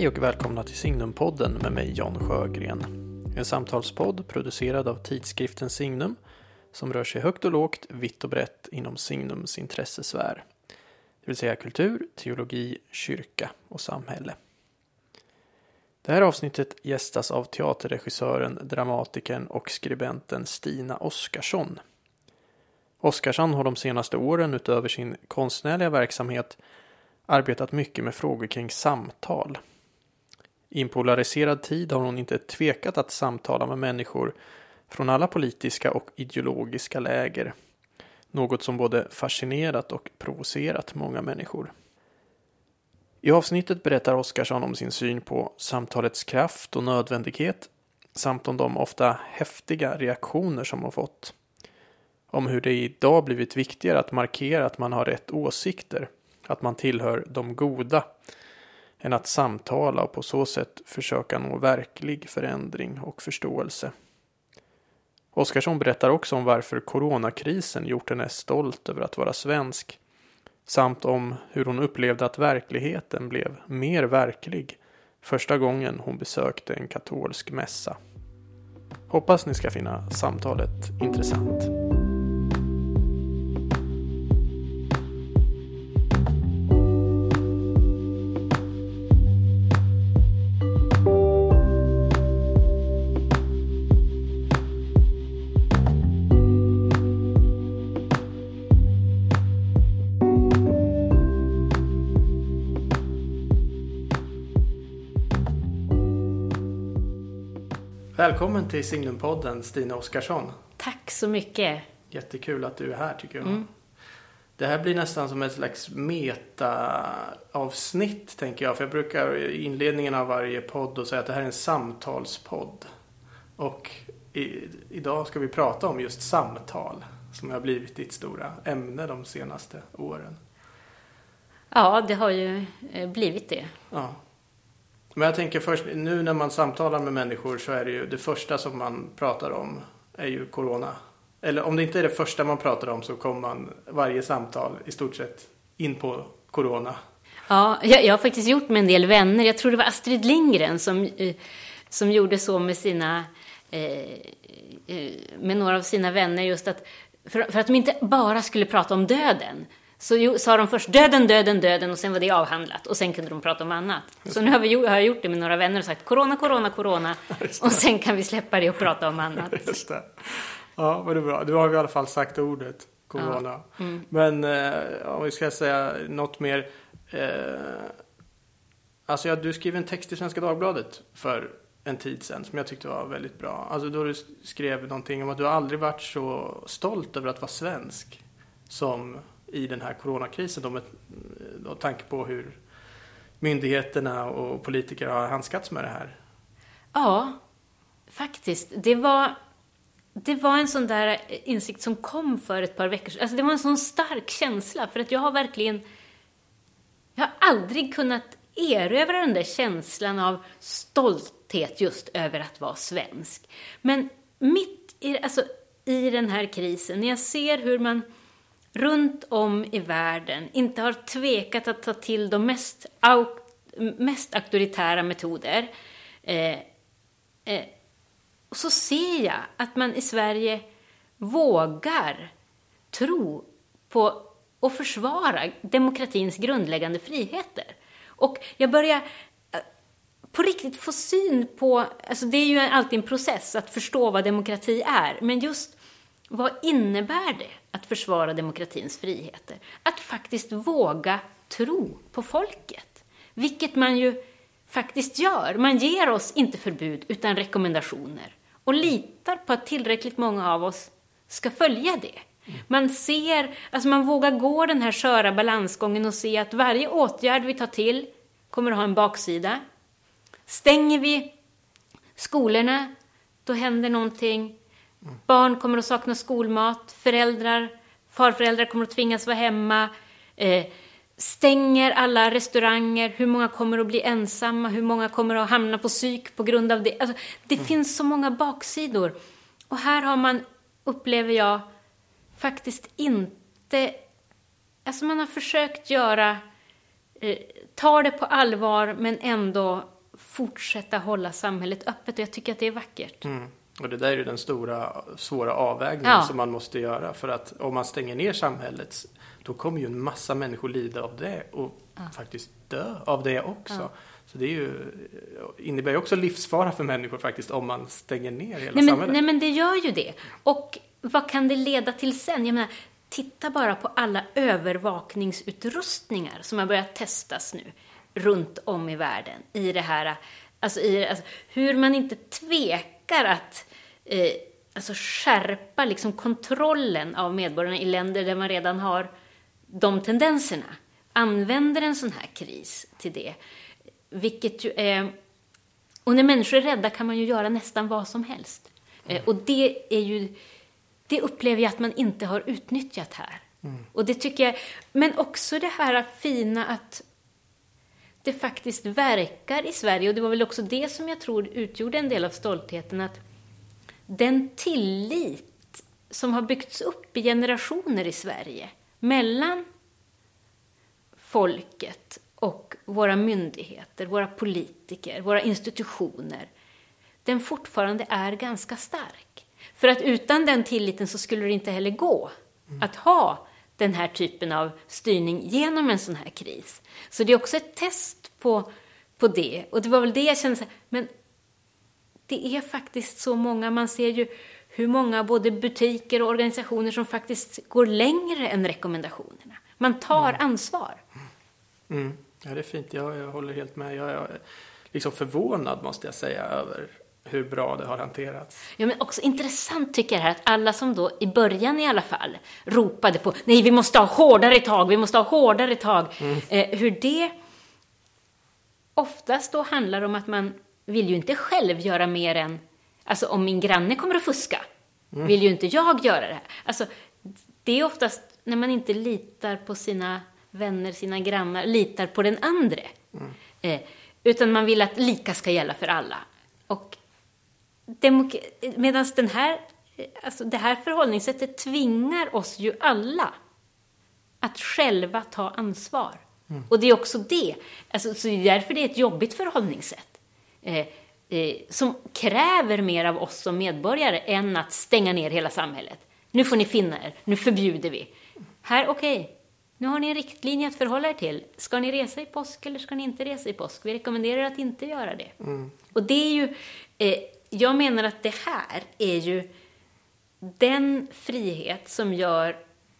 Hej och välkomna till Signumpodden med mig Jan Sjögren. En samtalspodd producerad av tidskriften Signum som rör sig högt och lågt, vitt och brett inom Signums intressesfär. Det vill säga kultur, teologi, kyrka och samhälle. Det här avsnittet gästas av teaterregissören, dramatikern och skribenten Stina Oskarsson. Oskarsson har de senaste åren utöver sin konstnärliga verksamhet arbetat mycket med frågor kring samtal. I en polariserad tid har hon inte tvekat att samtala med människor från alla politiska och ideologiska läger. Något som både fascinerat och provocerat många människor. I avsnittet berättar Oskarsson om sin syn på samtalets kraft och nödvändighet samt om de ofta häftiga reaktioner som hon fått. Om hur det idag blivit viktigare att markera att man har rätt åsikter, att man tillhör de goda, än att samtala och på så sätt försöka nå verklig förändring och förståelse. Oskarsson berättar också om varför coronakrisen gjort henne stolt över att vara svensk samt om hur hon upplevde att verkligheten blev mer verklig första gången hon besökte en katolsk mässa. Hoppas ni ska finna samtalet intressant. Välkommen till Signumpodden Stina Oskarsson. Tack så mycket. Jättekul att du är här tycker jag. Mm. Det här blir nästan som ett slags meta-avsnitt tänker jag. För jag brukar i inledningen av varje podd och säga att det här är en samtalspodd. Och i, idag ska vi prata om just samtal. Som har blivit ditt stora ämne de senaste åren. Ja, det har ju eh, blivit det. Ja. Men jag tänker först, nu när man samtalar med människor så är det ju det första som man pratar om är ju corona. Eller om det inte är det första man pratar om så kommer man varje samtal i stort sett in på corona. Ja, jag, jag har faktiskt gjort med en del vänner. Jag tror det var Astrid Lindgren som, eh, som gjorde så med sina eh, eh, med några av sina vänner just att för, för att de inte bara skulle prata om döden så sa de först döden, döden, döden och sen var det avhandlat och sen kunde de prata om annat. Så nu har, vi, har jag gjort det med några vänner och sagt corona, corona, corona och sen kan vi släppa det och prata om annat. Just det. Ja, men det är bra. Du har ju i alla fall sagt ordet corona. Ja. Mm. Men eh, om vi ska säga något mer. Eh, alltså ja, du skrev en text i Svenska Dagbladet för en tid sedan som jag tyckte var väldigt bra. Alltså då du skrev någonting om att du aldrig varit så stolt över att vara svensk som i den här coronakrisen då med, tanke på hur myndigheterna och politiker har handskats med det här? Ja, faktiskt. Det var, det var en sån där insikt som kom för ett par veckor sedan. Alltså det var en sån stark känsla för att jag har verkligen, jag har aldrig kunnat erövra den där känslan av stolthet just över att vara svensk. Men mitt i, alltså, i den här krisen, när jag ser hur man runt om i världen inte har tvekat att ta till de mest, mest auktoritära metoder. Eh, eh, och så ser jag att man i Sverige vågar tro på och försvara demokratins grundläggande friheter. Och jag börjar eh, på riktigt få syn på, alltså det är ju alltid en process att förstå vad demokrati är, men just vad innebär det att försvara demokratins friheter? Att faktiskt våga tro på folket. Vilket man ju faktiskt gör. Man ger oss inte förbud utan rekommendationer och litar på att tillräckligt många av oss ska följa det. Man ser, alltså man vågar gå den här sköra balansgången och se att varje åtgärd vi tar till kommer att ha en baksida. Stänger vi skolorna, då händer någonting Barn kommer att sakna skolmat, föräldrar, farföräldrar kommer att tvingas vara hemma. Eh, stänger alla restauranger, hur många kommer att bli ensamma, hur många kommer att hamna på psyk på grund av det. Alltså, det mm. finns så många baksidor. Och här har man, upplever jag, faktiskt inte... Alltså man har försökt göra eh, tar det på allvar men ändå fortsätta hålla samhället öppet. Och jag tycker att det är vackert. Mm. Och det där är ju den stora svåra avvägningen Ja. som man måste göra. För att om man stänger ner samhället då kommer ju en massa människor lida av det och faktiskt dö av det också. Så det är ju, innebär ju också livsfara för människor faktiskt om man stänger ner hela Nej men, samhället. nej men det gör ju det. Och vad kan det leda till sen? Jag menar, titta bara på alla övervakningsutrustningar som har börjat testas nu runt om i världen. I det här, alltså, i, alltså hur man inte tvekar att eh, alltså skärpa liksom kontrollen av medborgarna i länder där man redan har de tendenserna. Använder en sån här kris till det. Vilket ju är... Och när människor är rädda kan man ju göra nästan vad som helst. Eh, och det är ju... Det upplever jag att man inte har utnyttjat här. Och det tycker jag... Men också det här fina att det faktiskt verkar i Sverige, och det var väl också det som jag tror utgjorde en del av stoltheten, att den tillit som har byggts upp i generationer i Sverige mellan folket och våra myndigheter, våra politiker, våra institutioner, den fortfarande är ganska stark. För att utan den tilliten så skulle det inte heller gå att ha den här typen av styrning genom en sån här kris. Så det är också ett test på, på det. Och det var väl det jag kände, så här, men det är faktiskt så många, man ser ju hur många både butiker och organisationer som faktiskt går längre än rekommendationerna. Man tar ansvar. Mm. Ja, det är fint. Jag, jag håller helt med. Jag är liksom förvånad måste jag säga över hur bra det har hanterats. Ja, men också intressant tycker jag här att alla som då i början i alla fall ropade på nej, vi måste ha hårdare tag, vi måste ha hårdare tag. Eh, hur det oftast då handlar om att man vill ju inte själv göra mer än, alltså om min granne kommer att fuska, vill ju inte jag göra det här. Alltså, det är oftast när man inte litar på sina vänner, sina grannar, litar på den andre. Eh, utan man vill att lika ska gälla för alla. Och medan den här, alltså det här förhållningssättet tvingar oss ju alla att själva ta ansvar. Och det är också det, alltså, så det är därför det är ett jobbigt förhållningssätt. Eh, eh, som kräver mer av oss som medborgare än att stänga ner hela samhället. Nu får ni finna er, nu förbjuder vi. Här, okej, nu har ni en riktlinje att förhålla er till. Ska ni resa i påsk eller ska ni inte resa i påsk? Vi rekommenderar att inte göra det. Och det är ju, eh, jag menar att det här är ju den frihet som gör,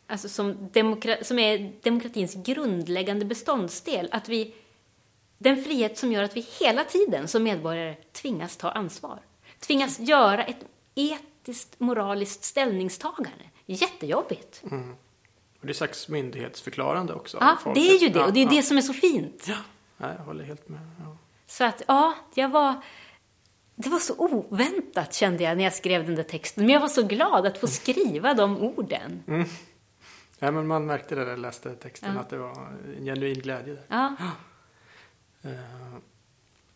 alltså som, demokra- som är demokratins grundläggande beståndsdel. Att vi, den frihet som gör att vi hela tiden som medborgare tvingas ta ansvar. Tvingas göra ett etiskt, moraliskt ställningstagande. Jättejobbigt. Och det är slags myndighetsförklarande också. Ja, folket. det är ju det. Och det är ja, det som är så fint. Ja, ja, jag håller helt med. Ja. Så att, ja, jag var... Det var så oväntat kände jag när jag skrev den där texten. Men jag var så glad att få skriva de orden. Ja, men man märkte det när jag läste texten att det var en genuin glädje där. Ja,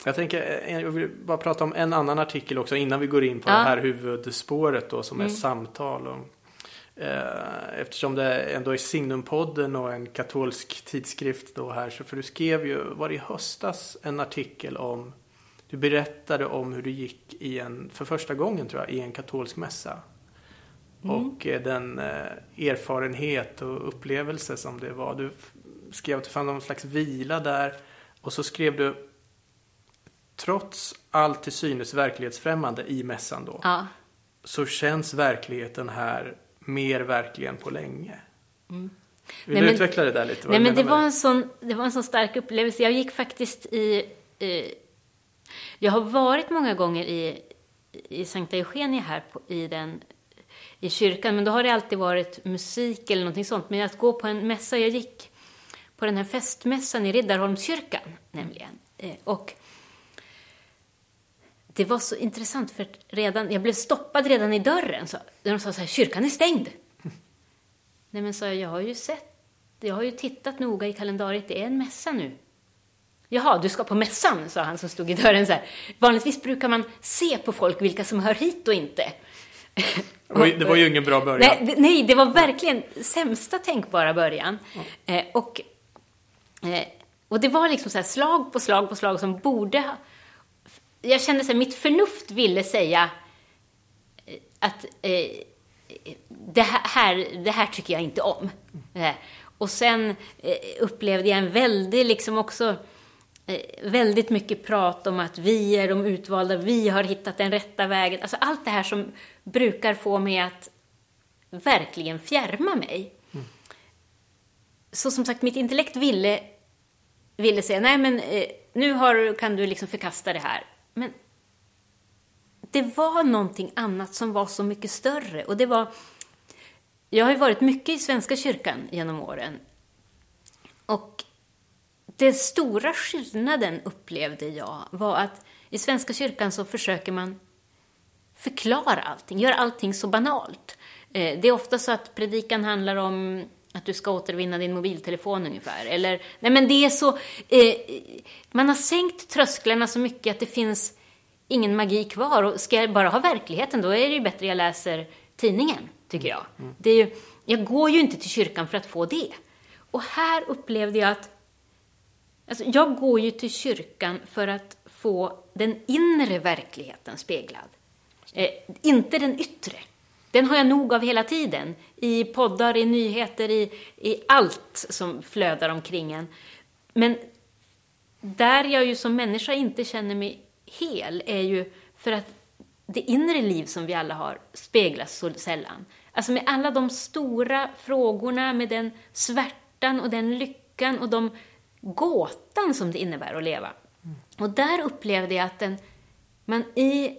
Jag tänker, eh, jag vill bara prata om en annan artikel också innan vi går in på Ja. det här huvudspåret då som är Mm. samtal. Och, eh, eftersom det ändå är Signumpodden och en katolsk tidskrift då här. Så för du skrev ju, var det i höstas, en artikel om du berättade om hur du gick i en, för första gången tror jag, i en katolsk mässa. Mm. Och eh, den eh, erfarenhet och upplevelse som det var. Du skrev att du fann någon slags vila där. Och så skrev du Trots allt till synes verklighetsfrämmande i mässan då. ja. Så känns verkligheten här mer verklig än på länge. Vill Nej, du men- utveckla det där lite? Nej, men det var, en sån, det var en sån stark upplevelse. Jag gick faktiskt i... Eh, jag har varit många gånger i, i Sankta Eugenia här på, i, den, i kyrkan, men då har det alltid varit musik eller någonting sånt. Men att gå på en mässa, jag gick på den här festmässan i Riddarholmskyrkan nämligen. Eh, och det var så intressant för redan, jag blev stoppad redan i dörren. Så, de sa så här, kyrkan är stängd. Nej men sa jag, jag har ju sett, jag har ju tittat noga i kalendariet, det är en mässa nu. Jaha, du ska på mässan, sa han som stod i dörren så här. Vanligtvis brukar man se på folk vilka som hör hit och inte. Det var, ju- ingen bra början. Nej, det, nej, det var verkligen sämsta tänkbara början. Eh, och, Och det var liksom så här slag på slag på slag som borde ha... Jag kände så här, mitt förnuft ville säga eh, att eh, det, här, det här tycker jag inte om. Eh, och sen eh, upplevde jag en väldig, liksom också, eh, väldigt mycket prat om att vi är de utvalda, vi har hittat den rätta vägen. Alltså allt det här som brukar få mig att verkligen fjärma mig. Mm. Så som sagt, mitt intellekt ville, ville säga, nej men eh, nu har, kan du liksom förkasta det här. Men det var någonting annat som var så mycket större. Och det var... Jag har ju varit mycket i Svenska kyrkan genom åren. Och den stora skillnaden upplevde jag var att i Svenska kyrkan så försöker man förklara allting, göra allting så banalt. Eh, det är ofta så att predikan handlar om att du ska återvinna din mobiltelefon ungefär. Eller, nej men det är så, eh, man har sänkt trösklarna så mycket att det finns ingen magi kvar. Och ska jag bara ha verkligheten, då är det ju bättre jag läser tidningen, tycker jag. Mm. Det är ju, jag går ju inte till kyrkan för att få det. Och här upplevde jag att alltså, jag går ju till kyrkan för att få den inre verkligheten speglad. Eh, inte den yttre. Den har jag nog av hela tiden. I poddar, i nyheter, i, i allt som flödar omkring en. Men där jag ju som människa inte känner mig hel är ju för att det inre liv som vi alla har speglas så sällan. Alltså med alla de stora frågorna, med den svärtan och den lyckan och de gåtan som det innebär att leva. Mm. Och där upplevde jag att den, man i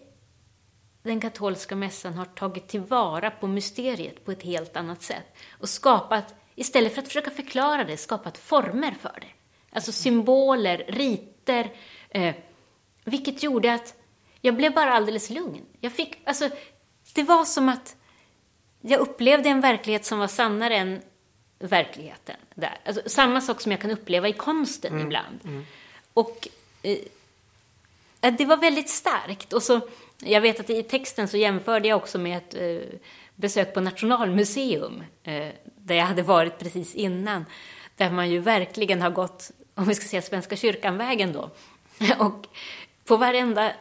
den katolska mässan har tagit tillvara på mysteriet på ett helt annat sätt och skapat, istället för att försöka förklara det, skapat former för det. Alltså symboler, riter, eh, vilket gjorde att jag blev bara alldeles lugn. Jag fick, alltså, det var som att jag upplevde en verklighet som var sannare än verkligheten där. Alltså, samma sak som jag kan uppleva i konsten mm. ibland. Mm. Och eh, det var väldigt starkt. Och så, jag vet att i texten så jämförde jag också med ett eh, besök på Nationalmuseum, eh, där jag hade varit precis innan, där man ju verkligen har gått, om vi ska säga Svenska kyrkan-vägen då. och på varenda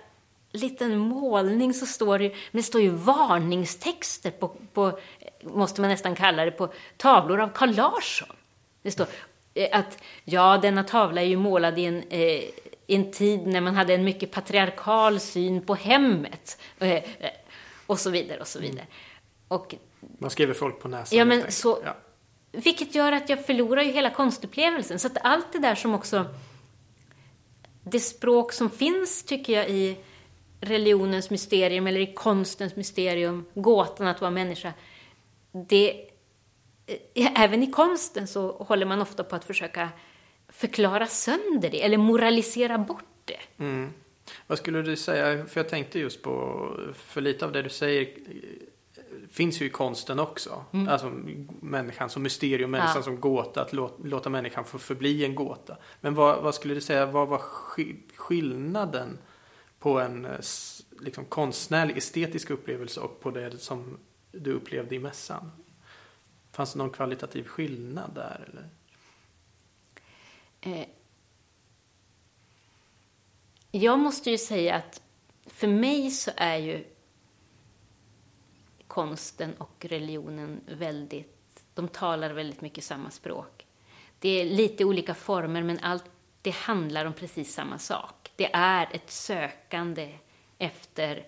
liten målning så står det, men det står ju varningstexter på, på, måste man nästan kalla det, på tavlor av Carl Larsson. Det står eh, att, ja, denna tavla är ju målad i en, eh, en tid när man hade en mycket patriarkal syn på hemmet. Eh, eh och så vidare och så vidare. Och, man skriver folk på näsan. Ja, men så, ja. Vilket gör att jag förlorar ju hela konstupplevelsen. Så att allt det där som också det språk som finns, tycker jag, i religionens mysterium eller i konstens mysterium, gåtan att vara människa, det, eh, även i konsten så håller man ofta på att försöka förklara sönder det eller moralisera bort det. Mm. Vad skulle du säga, för jag tänkte just på, för lite av det du säger finns ju i konsten också. Mm. Alltså människan som mysterium, människan ja. som gåta, att låta, låta människan få förbli en gåta. Men vad, vad skulle du säga, vad var skillnaden på en eh, liksom, konstnärlig estetisk upplevelse och på det som du upplevde i mässan? Fanns det någon kvalitativ skillnad där? Eller? Eh, jag måste ju säga att för mig så är ju konsten och religionen väldigt, de talar väldigt mycket samma språk. Det är lite olika former, men allt det handlar om precis samma sak. Det är ett sökande efter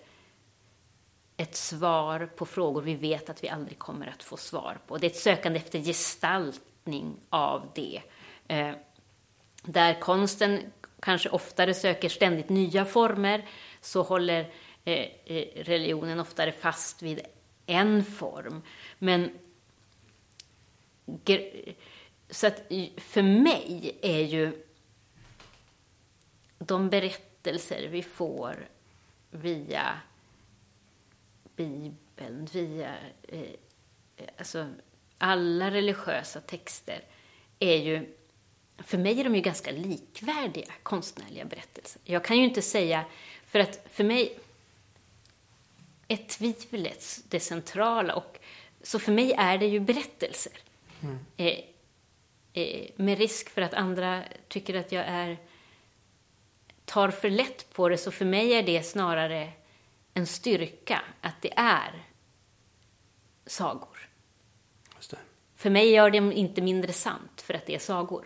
ett svar på frågor vi vet att vi aldrig kommer att få svar på. Det är ett sökande efter gestaltning av det. Eh, där konsten kanske oftare söker ständigt nya former, så håller eh, eh, religionen oftare fast vid en form. Men så att för mig är ju de berättelser vi får via Bibeln, via eh, eh alltså alla religiösa texter är ju, för mig är de ju ganska likvärdiga konstnärliga berättelser. Jag kan ju inte säga, för att för mig, är tvivlet det centrala. Och, så för mig är det ju berättelser. Mm. Eh, eh, med risk för att andra tycker att jag är tar för lätt på det, så för mig är det snarare en styrka att det är sagor. För mig gör det inte mindre sant för att det är sagor.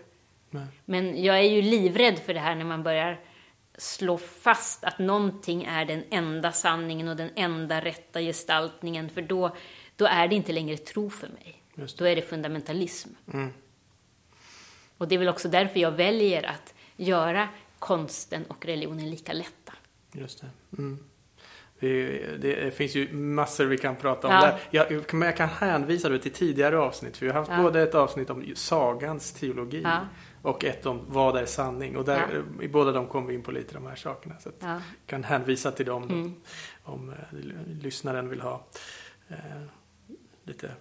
Nej. Men jag är ju livrädd för det här när man börjar slå fast att någonting är den enda sanningen och den enda rätta gestaltningen, för då, då är det inte längre tro för mig. Då är det fundamentalism. Mm. Och det är väl också därför jag väljer att göra konsten och religionen lika lätta. Just det. Mm. Det finns ju massor vi kan prata om Ja. där. Jag, men jag kan hänvisa dig till tidigare avsnitt. För vi har haft Ja. både ett avsnitt om sagans teologi Ja. Och ett om vad är sanning. Och där, i båda de kom vi in på lite de här sakerna. Så att Ja. jag kan hänvisa till dem då, Mm. om eh, lyssnaren vill ha eh, lite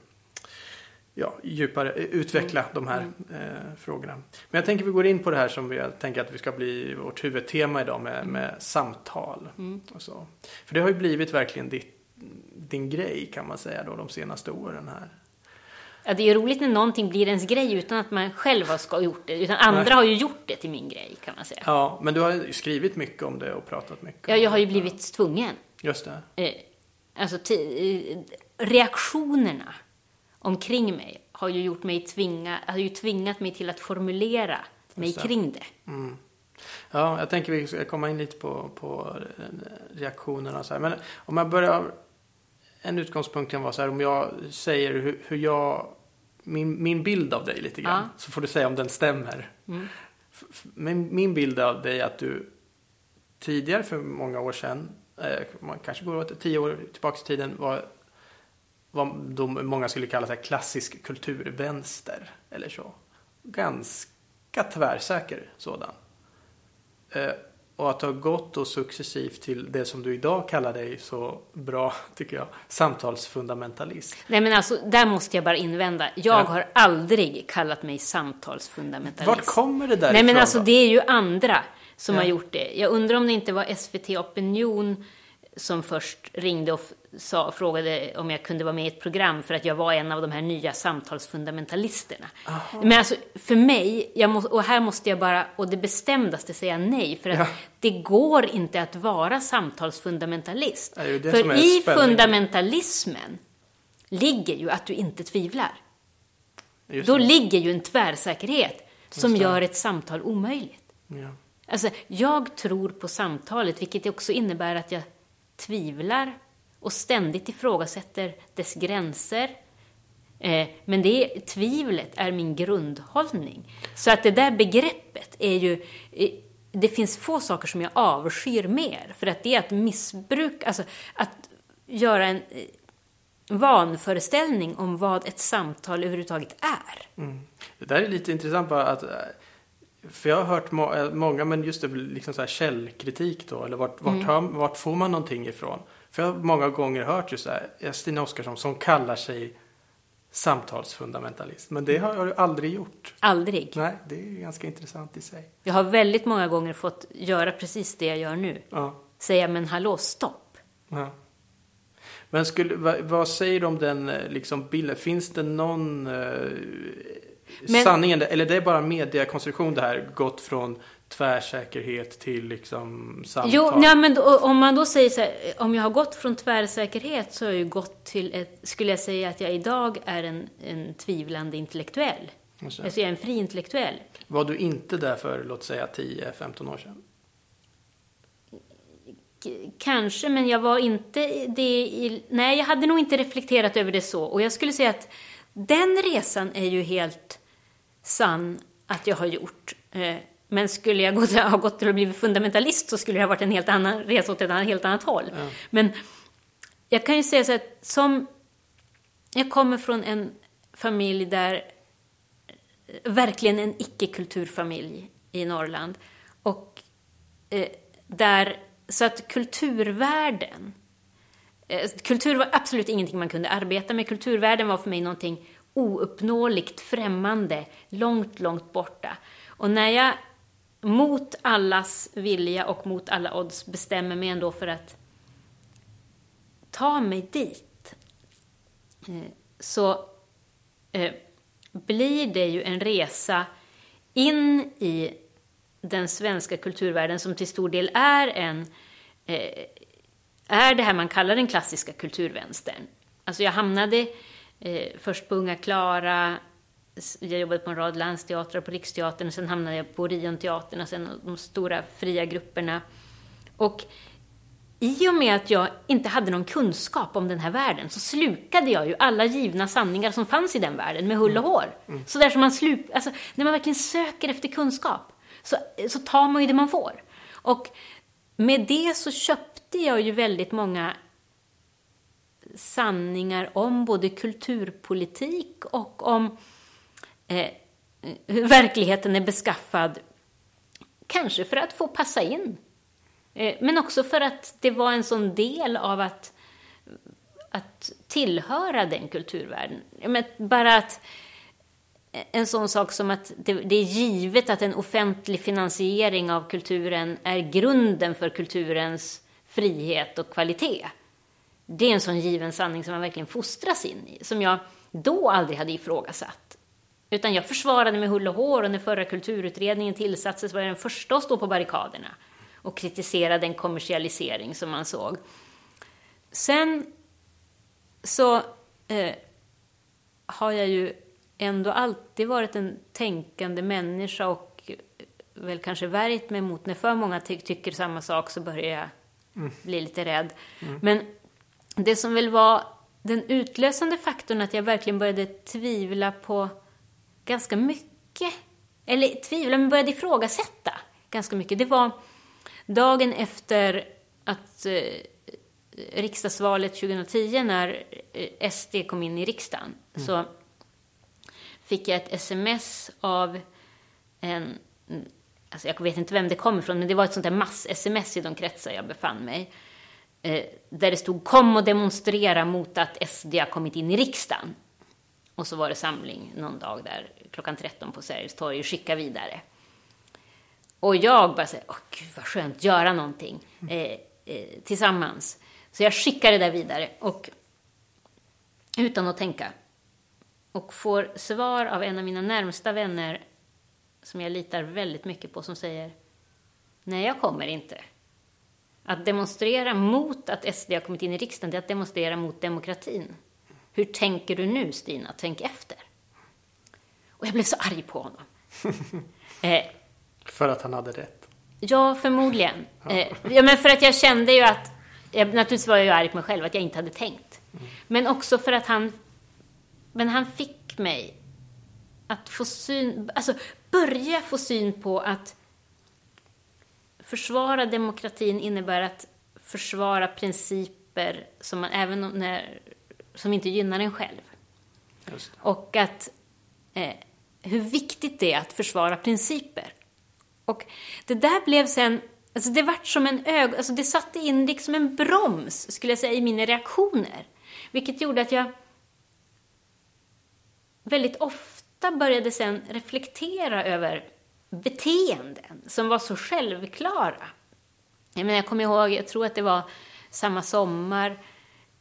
ja, djupare, eh, utveckla Mm. de här eh, frågorna. Men jag tänker vi går in på det här som vi tänker att vi ska bli vårt huvudtema idag med, med samtal. Mm. Och så. För det har ju blivit verkligen ditt, din grej kan man säga då de senaste åren här. Ja, det är roligt när någonting blir ens grej utan att man själv har ska- gjort det. Utan andra Nej. har ju gjort det till min grej, kan man säga. Ja, men du har ju skrivit mycket om det och pratat mycket Ja, jag har ju det. blivit tvungen. Just det. Eh, alltså, eh, reaktionerna omkring mig har ju gjort mig tvinga, har ju tvingat mig till att formulera mig kring det. Mm. Ja, jag tänker vi ska komma in lite på, på reaktionerna och så här. Men om jag börjar, en utgångspunkt kan vara så här, om jag säger hur, hur jag, min, min bild av dig lite grann, Ja. så får du säga om den stämmer. Mm. Min, min bild av dig är att du tidigare för många år sedan, eh, man kanske går åt tio år tillbaka i tiden, var vad de, många skulle kalla så klassisk kulturvänster eller så. Ganska tvärsäker sådan. Eh, och att ha gått och successivt till det som du idag kallar dig så bra, tycker jag, samtalsfundamentalist. Nej, men alltså, där måste jag bara invända. Jag Ja. har aldrig kallat mig samtalsfundamentalist. Vart kommer det där Nej, men alltså då? det är ju andra som Ja. har gjort det. Jag undrar om det inte var SVT Opinion som först ringde och sa, frågade om jag kunde vara med i ett program för att jag var en av de här nya samtalsfundamentalisterna. Men alltså, för mig, må, och här måste jag bara, och det bestämdaste säga nej, för att Ja. det går inte att vara samtalsfundamentalist. Det det för i spänningen. fundamentalismen ligger ju att du inte tvivlar. Just Då det. ligger ju en tvärsäkerhet som gör ett samtal omöjligt. Ja. Alltså, jag tror på samtalet, vilket också innebär att jag tvivlar och ständigt ifrågasätter dess gränser. Eh, men det tvivlet är min grundhållning. Så att det där begreppet är ju... Eh, det finns få saker som jag avskyr mer, för att det är att missbruka, alltså att göra en eh, vanföreställning om vad ett samtal överhuvudtaget är. Mm. Det där är lite intressant bara att för jag har hört må- många, men just det, liksom så här källkritik då, eller vart, vart, Mm. hör, vart får man någonting ifrån? För jag har många gånger hört just så här, eh, Stina Oskarsson som kallar sig samtalsfundamentalist. Men det har ju aldrig gjort. Aldrig. Nej, det är ganska intressant i sig. Jag har väldigt många gånger fått göra precis det jag gör nu. Ja, Säga, men hallå, stopp. ja. Men skulle, vad, vad säger du om den eh, liksom, bilden? Finns det någon eh, Men- sanning? Eller det är bara mediekonstruktion det här, gått från tvärsäkerhet till liksom samtal? Jo, nej, men då, om man då säger så här, om jag har gått från tvärsäkerhet så har jag ju gått till ett, skulle jag säga att jag idag är en, en tvivlande intellektuell. Alltså jag är en fri intellektuell. Var du inte där för, låt säga, 10-15 år sedan? K- Kanske, men jag var inte det i, Nej, jag hade nog inte reflekterat över det så. Och jag skulle säga att den resan är ju helt sann att jag har gjort. Eh, Men skulle jag gå till, ha gått till att bli fundamentalist så skulle det ha varit en helt annan resa åt ett helt annat håll. Ja. Men jag kan ju säga så att som... Jag kommer från en familj där... Verkligen en icke-kulturfamilj i Norrland. Och eh, där... Så att kulturvärlden... Eh, kultur var absolut ingenting man kunde arbeta med. Kulturvärlden var för mig någonting ouppnåeligt, främmande, långt, långt borta. Och när jag mot allas vilja och mot alla odds bestämmer mig ändå för att ta mig dit, eh, så eh, blir det ju en resa in i den svenska kulturvärlden som till stor del är en eh, är det här man kallar den klassiska kulturvänstern. Alltså jag hamnade eh, först på Unga Klara, jag jobbade på en rad länsteatrar på Riksteatern och sen hamnade jag på Orionteatern och sen de stora fria grupperna. Och i och med att jag inte hade någon kunskap om den här världen så slukade jag ju alla givna sanningar som fanns i den världen med hull och hår. Mm. Så där som man sluk, alltså, när man verkligen söker efter kunskap så, så tar man ju det man får. Och med det så köpte jag ju väldigt många sanningar om både kulturpolitik och om eh, hur verkligheten är beskaffad. Kanske för att få passa in. Eh, men också för att det var en sån del av att, att tillhöra den kulturvärlden. Men bara att en sån sak som att det, det, är givet att en offentlig finansiering av kulturen är grunden för kulturens frihet och kvalitet. Det är en sån given sanning som man verkligen fostras in i, som jag då aldrig hade ifrågasatt. Utan jag försvarade med hull och hår och när förra kulturutredningen tillsattes var jag den första att stå på barrikaderna och kritisera den kommersialisering som man såg. Sen så eh, har jag ju ändå alltid varit en tänkande människa och väl kanske värjt mig mot när för många ty tycker samma sak så börjar jag mm. bli lite rädd. Mm. Men det som väl var den utlösande faktorn att jag verkligen började tvivla på ganska mycket, eller tvivla, men började ifrågasätta ganska mycket, det var dagen efter att eh, riksdagsvalet 2010 när eh, SD kom in i riksdagen mm. så fick jag ett sms av en, alltså jag vet inte vem det kom ifrån, men det var ett sånt där mass-sms i de kretsar jag befann mig. Eh, där det stod kom och demonstrera mot att SD har kommit in i riksdagen. Och så var det samling någon dag där klockan 13 på Sergels torg och skicka vidare. Och jag bara säger, åh gud vad skönt, göra någonting eh, eh, tillsammans. Så jag skickar det där vidare och utan att tänka och får svar av en av mina närmsta vänner som jag litar väldigt mycket på som säger Nej, jag kommer inte. Att demonstrera mot att SD har kommit in i riksdagen, det är att demonstrera mot demokratin. Hur tänker du nu, Stina? Tänk efter. Och jag blev så arg på honom. eh, för att han hade rätt? Ja, förmodligen. Ja. Eh, ja, men för att jag kände ju att, jag, naturligtvis var jag ju arg på mig själv, att jag inte hade tänkt. Mm. Men också för att han men han fick mig att få syn, alltså börja få syn på att försvara demokratin innebär att försvara principer som, man, även när, som inte gynnar en själv. Och att eh, hur viktigt det är att försvara principer. Och det där blev sen, alltså det vart som en ögon, alltså det satte in liksom en broms, skulle jag säga, i mina reaktioner. Vilket gjorde att jag väldigt ofta började sen reflektera över beteenden som var så självklara. Jag, menar, jag kommer ihåg, jag tror att det var samma sommar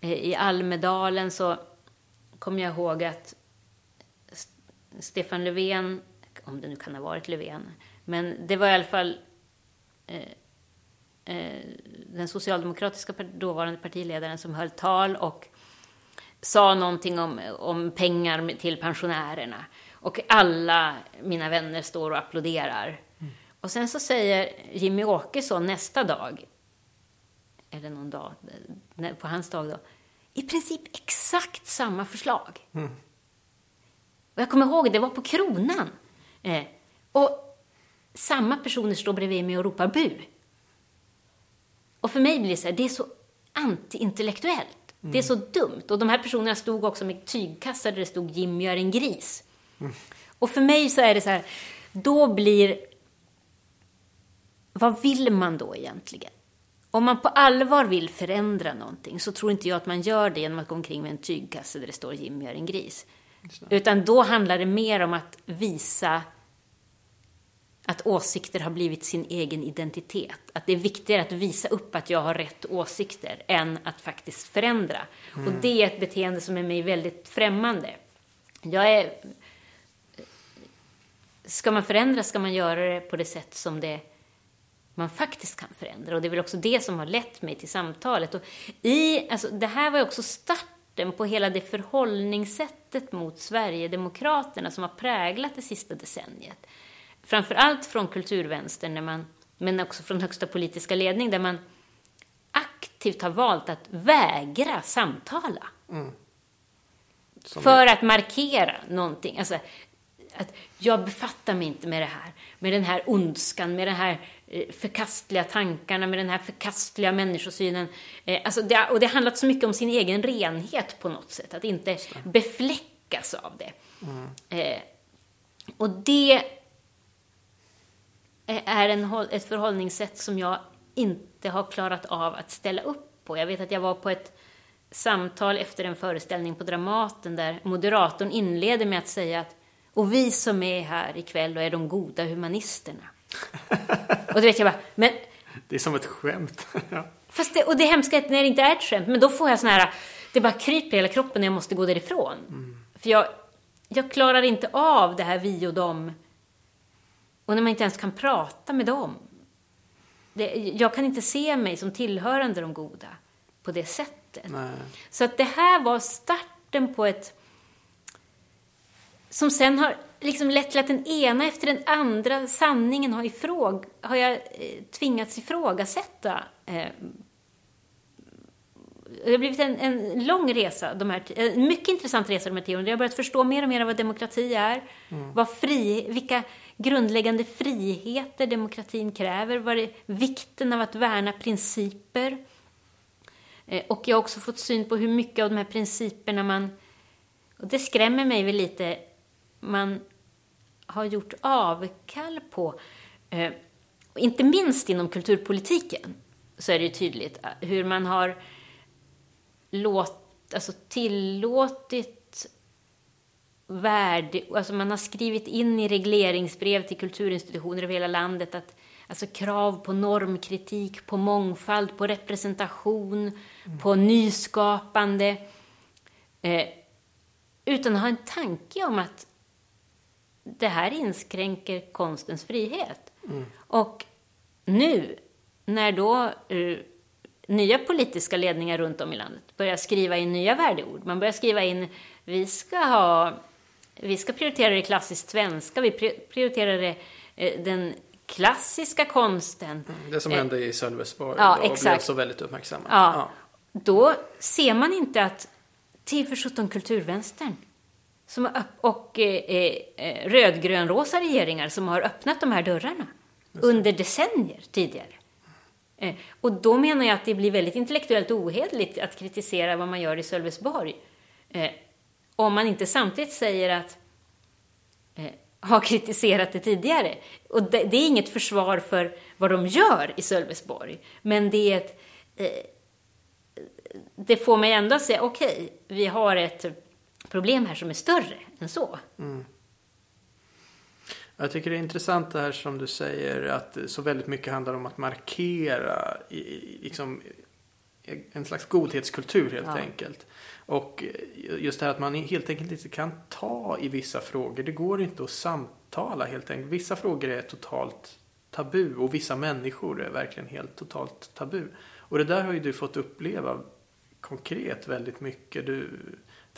i Almedalen så kommer jag ihåg att Stefan Löfven, om det nu kan ha varit Löfven, men det var i alla fall eh, eh, den socialdemokratiska dåvarande partiledaren som höll tal och sa någonting om, om pengar till pensionärerna. Och alla mina vänner står och applåderar. Mm. Och sen så säger Jimmy Åkesson nästa dag, eller någon dag, på hans dag då, i princip exakt samma förslag. Mm. Och jag kommer ihåg, det var på Kronan. Eh, och samma personer står bredvid mig och ropar bu. Och för mig blir det så här, det är så antiintellektuellt. Mm. Det är så dumt. Och de här personerna stod också med tygkassar där det stod Jim gör en gris. Mm. Och för mig så är det så här, då blir... Vad vill man då egentligen? Om man på allvar vill förändra någonting så tror inte jag att man gör det genom att gå omkring med en tygkasse där det står Jim gör en gris. Utan då handlar det mer om att visa att åsikter har blivit sin egen identitet. Att det är viktigare att visa upp att jag har rätt åsikter än att faktiskt förändra. Mm. Och det är ett beteende som är mig väldigt främmande. Jag är ska man förändra ska man göra det på det sätt som det man faktiskt kan förändra. Och det är väl också det som har lett mig till samtalet. Och i, alltså, det här var ju också starten på hela det förhållningssättet mot Sverigedemokraterna som har präglat det sista decenniet. Framför allt från kulturvänstern, när man, men också från högsta politiska ledning, där man aktivt har valt att vägra samtala. Mm. För att markera någonting. Alltså, att jag befattar mig inte med det här, med den här ondskan, med de här förkastliga tankarna, med den här förkastliga människosynen. Eh, alltså det, och det har handlat så mycket om sin egen renhet på något sätt, att inte befläckas av det. Mm. Eh, och det är en, ett förhållningssätt som jag inte har klarat av att ställa upp på. Jag vet att jag var på ett samtal efter en föreställning på Dramaten där moderatorn inleder med att säga att och vi som är här ikväll och är de goda humanisterna. Och då vet jag bara, men... Det är som ett skämt. ja. Fast det, och det hemska är att när det inte är ett skämt, men då får jag sån här, det bara kryper i hela kroppen när jag måste gå därifrån. Mm. För jag, jag klarar inte av det här vi och dem. Och när man inte ens kan prata med dem. Det, jag kan inte se mig som tillhörande de goda på det sättet. Nej. Så att det här var starten på ett som sen har liksom till att den ena efter den andra sanningen har, ifråg, har jag eh, tvingats ifrågasätta. Eh, det har blivit en, en lång resa, de här, en mycket intressant resa de här tio åren. Jag har börjat förstå mer och mer vad demokrati är, mm. vad fri, vilka grundläggande friheter demokratin kräver, vad det, vikten av att värna principer. Eh, och jag har också fått syn på hur mycket av de här principerna man och det skrämmer mig väl lite man har gjort avkall på, eh, inte minst inom kulturpolitiken, så är det ju tydligt eh, hur man har låt, alltså tillåtit värde, alltså man har skrivit in i regleringsbrev till kulturinstitutioner över hela landet att alltså krav på normkritik, på mångfald, på representation, mm. på nyskapande. Eh, utan att ha en tanke om att det här inskränker konstens frihet. Mm. Och nu, när då uh, nya politiska ledningar runt om i landet börjar skriva in nya värdeord, man börjar skriva in vi ska ha vi ska prioritera det klassiskt svenska, vi prioriterar det, uh, den klassiska konsten. Mm, det som hände i Sölvesborg ja, och exakt. blev så väldigt uppmärksammat. Ja. ja. Då ser man inte att till för 17 kulturvänstern som och eh, eh, rödgrönrosa regeringar som har öppnat de här dörrarna under decennier tidigare. Eh, och då menar jag att det blir väldigt intellektuellt ohederligt att kritisera vad man gör i Sölvesborg. Eh, om man inte samtidigt säger att eh, har kritiserat det tidigare. Och det, det, är inget försvar för vad de gör i Sölvesborg, men det är ett... Eh, det får mig ändå att säga, okej, okay, vi har ett problem här som är större än så. Mm. Jag tycker det är intressant det här som du säger att så väldigt mycket handlar om att markera i, liksom, en slags godhetskultur helt ja. enkelt. Och just det här att man helt enkelt inte kan ta i vissa frågor. Det går inte att samtala helt enkelt. Vissa frågor är totalt tabu och vissa människor är verkligen helt totalt tabu. Och det där har ju du fått uppleva konkret väldigt mycket. Du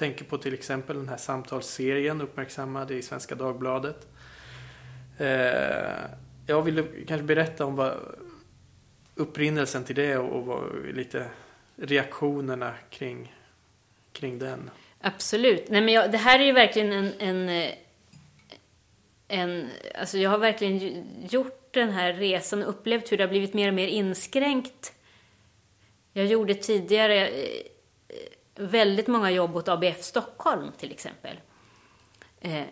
tänker på till exempel den här samtalsserien uppmärksammad i Svenska Dagbladet. Eh, jag vill kanske berätta om vad upprinnelsen till det och, vad, lite reaktionerna kring, kring den. Absolut. Nej, men jag, det här är ju verkligen en, en, en... Alltså jag har verkligen gjort den här resan och upplevt hur det har blivit mer och mer inskränkt. Jag gjorde tidigare eh, väldigt många jobb åt ABF Stockholm till exempel. Eh,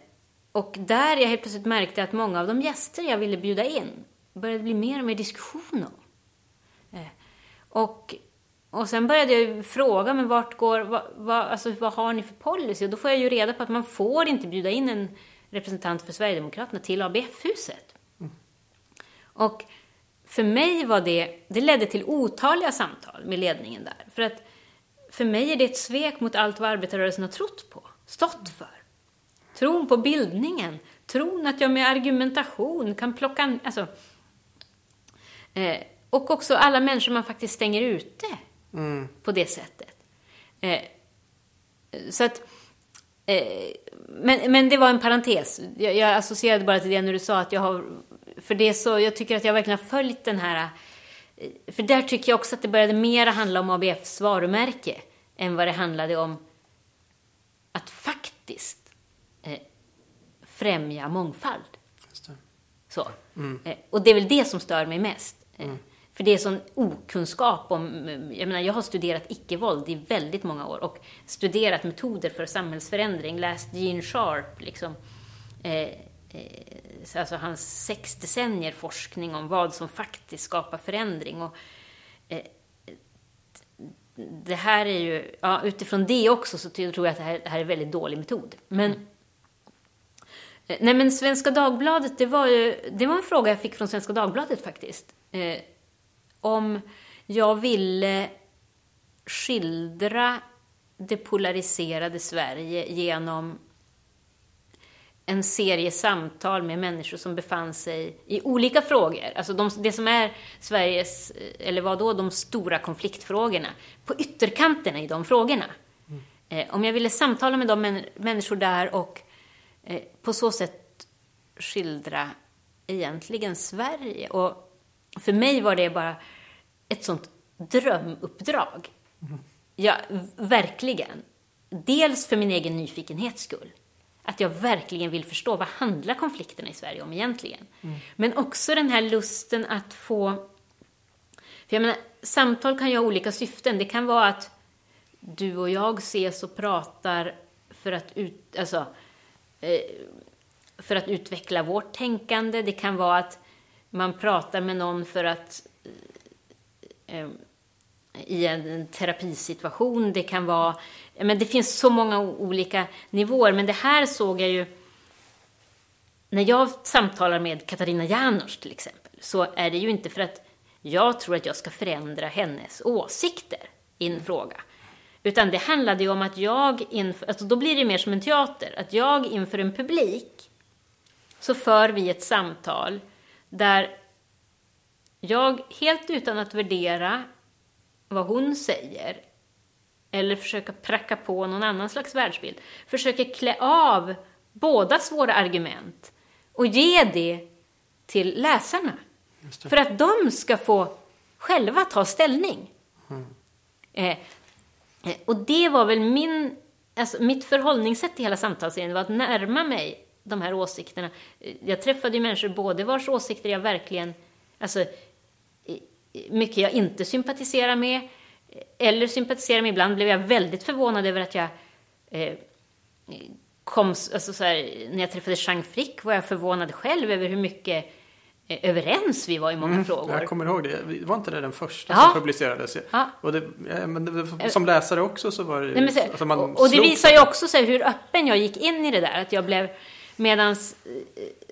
och där jag helt plötsligt märkte att många av de gäster jag ville bjuda in började bli mer och mer diskussion om. Eh, och, och sen började jag fråga, men vart går, vad, vad, alltså, vad har ni för policy? Och då får jag ju reda på att man får inte bjuda in en representant för Sverigedemokraterna till ABF-huset. Mm. Och för mig var det, det ledde till otaliga samtal med ledningen där. För att för mig är det ett svek mot allt vad arbetarrörelsen har trott på, stått för. tron på bildningen, tron att jag med argumentation kan plocka... Alltså, eh, och också alla människor man faktiskt stänger ute Mm. på det sättet. Eh, så att... Eh, men, men det var en parentes. Jag, jag associerade bara till det när du sa att jag har... För det så, jag tycker att jag verkligen har följt den här... För där tycker jag också att det började mera handla om ABFs varumärke än vad det handlade om att faktiskt eh, främja mångfald. Så. Eh, och det är väl det som stör mig mest. Eh, För det är sån okunskap om, jag menar jag har studerat icke-våld i väldigt många år och studerat metoder för samhällsförändring, läst Gene Sharp, liksom. Eh, Eh, alltså hans sex decennier forskning om vad som faktiskt skapar förändring. Och, eh, det här är ju, ja, utifrån det också så tror jag att det här, det här är en väldigt dålig metod. Men mm. Nej men Svenska Dagbladet, det var ju, det var en fråga jag fick från Svenska Dagbladet faktiskt. Eh, om jag ville skildra det polariserade Sverige genom en serie samtal med människor som befann sig i olika frågor. Alltså de, det som är Sveriges, eh, eller vad då, de stora konfliktfrågorna. På ytterkanterna i de frågorna. Eh, om jag ville samtala med de män, människor där och eh, på så sätt skildra egentligen Sverige. Och för mig var det bara ett sånt drömuppdrag. Ja, v- verkligen. Dels för min egen nyfikenhets skull. Att jag verkligen vill förstå vad handlar konflikterna i Sverige om egentligen. Men också den här lusten att få... För jag menar, samtal kan ju ha olika syften. Det kan vara att du och jag ses och pratar för att, ut, alltså, eh, för att utveckla vårt tänkande. Det kan vara att man pratar med någon för att eh, i en terapisituation. Det kan vara... Men det finns så många olika nivåer. Men det här såg jag ju... När jag samtalar med Katarina Janouch till exempel så är det ju inte för att jag tror att jag ska förändra hennes åsikter i en fråga. Utan det handlade ju om att jag inför, alltså då blir det mer som en teater, att jag inför en publik så för vi ett samtal där jag helt utan att värdera vad hon säger eller försöka pracka på någon annan slags världsbild försöker klä av bådas våra argument och ge det till läsarna. För att de ska få själva ta ställning. Eh, eh, och det var väl min, alltså mitt förhållningssätt till hela samtalsserien var att närma mig de här åsikterna. Eh, Jag träffade ju människor både vars åsikter jag verkligen, alltså mycket jag inte sympatiserar med eh, eller sympatiserar med. Ibland blev jag väldigt förvånad över att jag eh, kom, alltså så här, när jag träffade Jean Frick var jag förvånad själv över hur mycket eh, överens vi var i många frågor. Jag kommer ihåg det. Var inte det den första Ja. som publicerades? Ja. Och det, det, som läsare också så var det Nej, så, alltså och, och det visar ju också så här, hur öppen jag gick in i det där. Att jag blev, eh,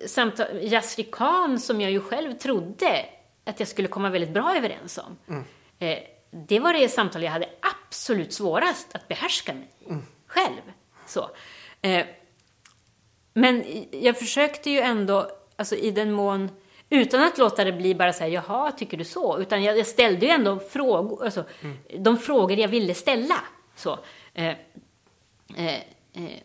samtal, Yasri Khan, som jag ju själv trodde att jag skulle komma väldigt bra överens om. Mm. Eh, det var det samtal jag hade absolut svårast att behärska mig Mm. själv. Så. Eh, men jag försökte ju ändå, alltså i den mån, utan att låta det bli bara så här, jaha, tycker du så? Utan jag, jag ställde ju ändå frågor, alltså, de frågor jag ville ställa. Så. Eh,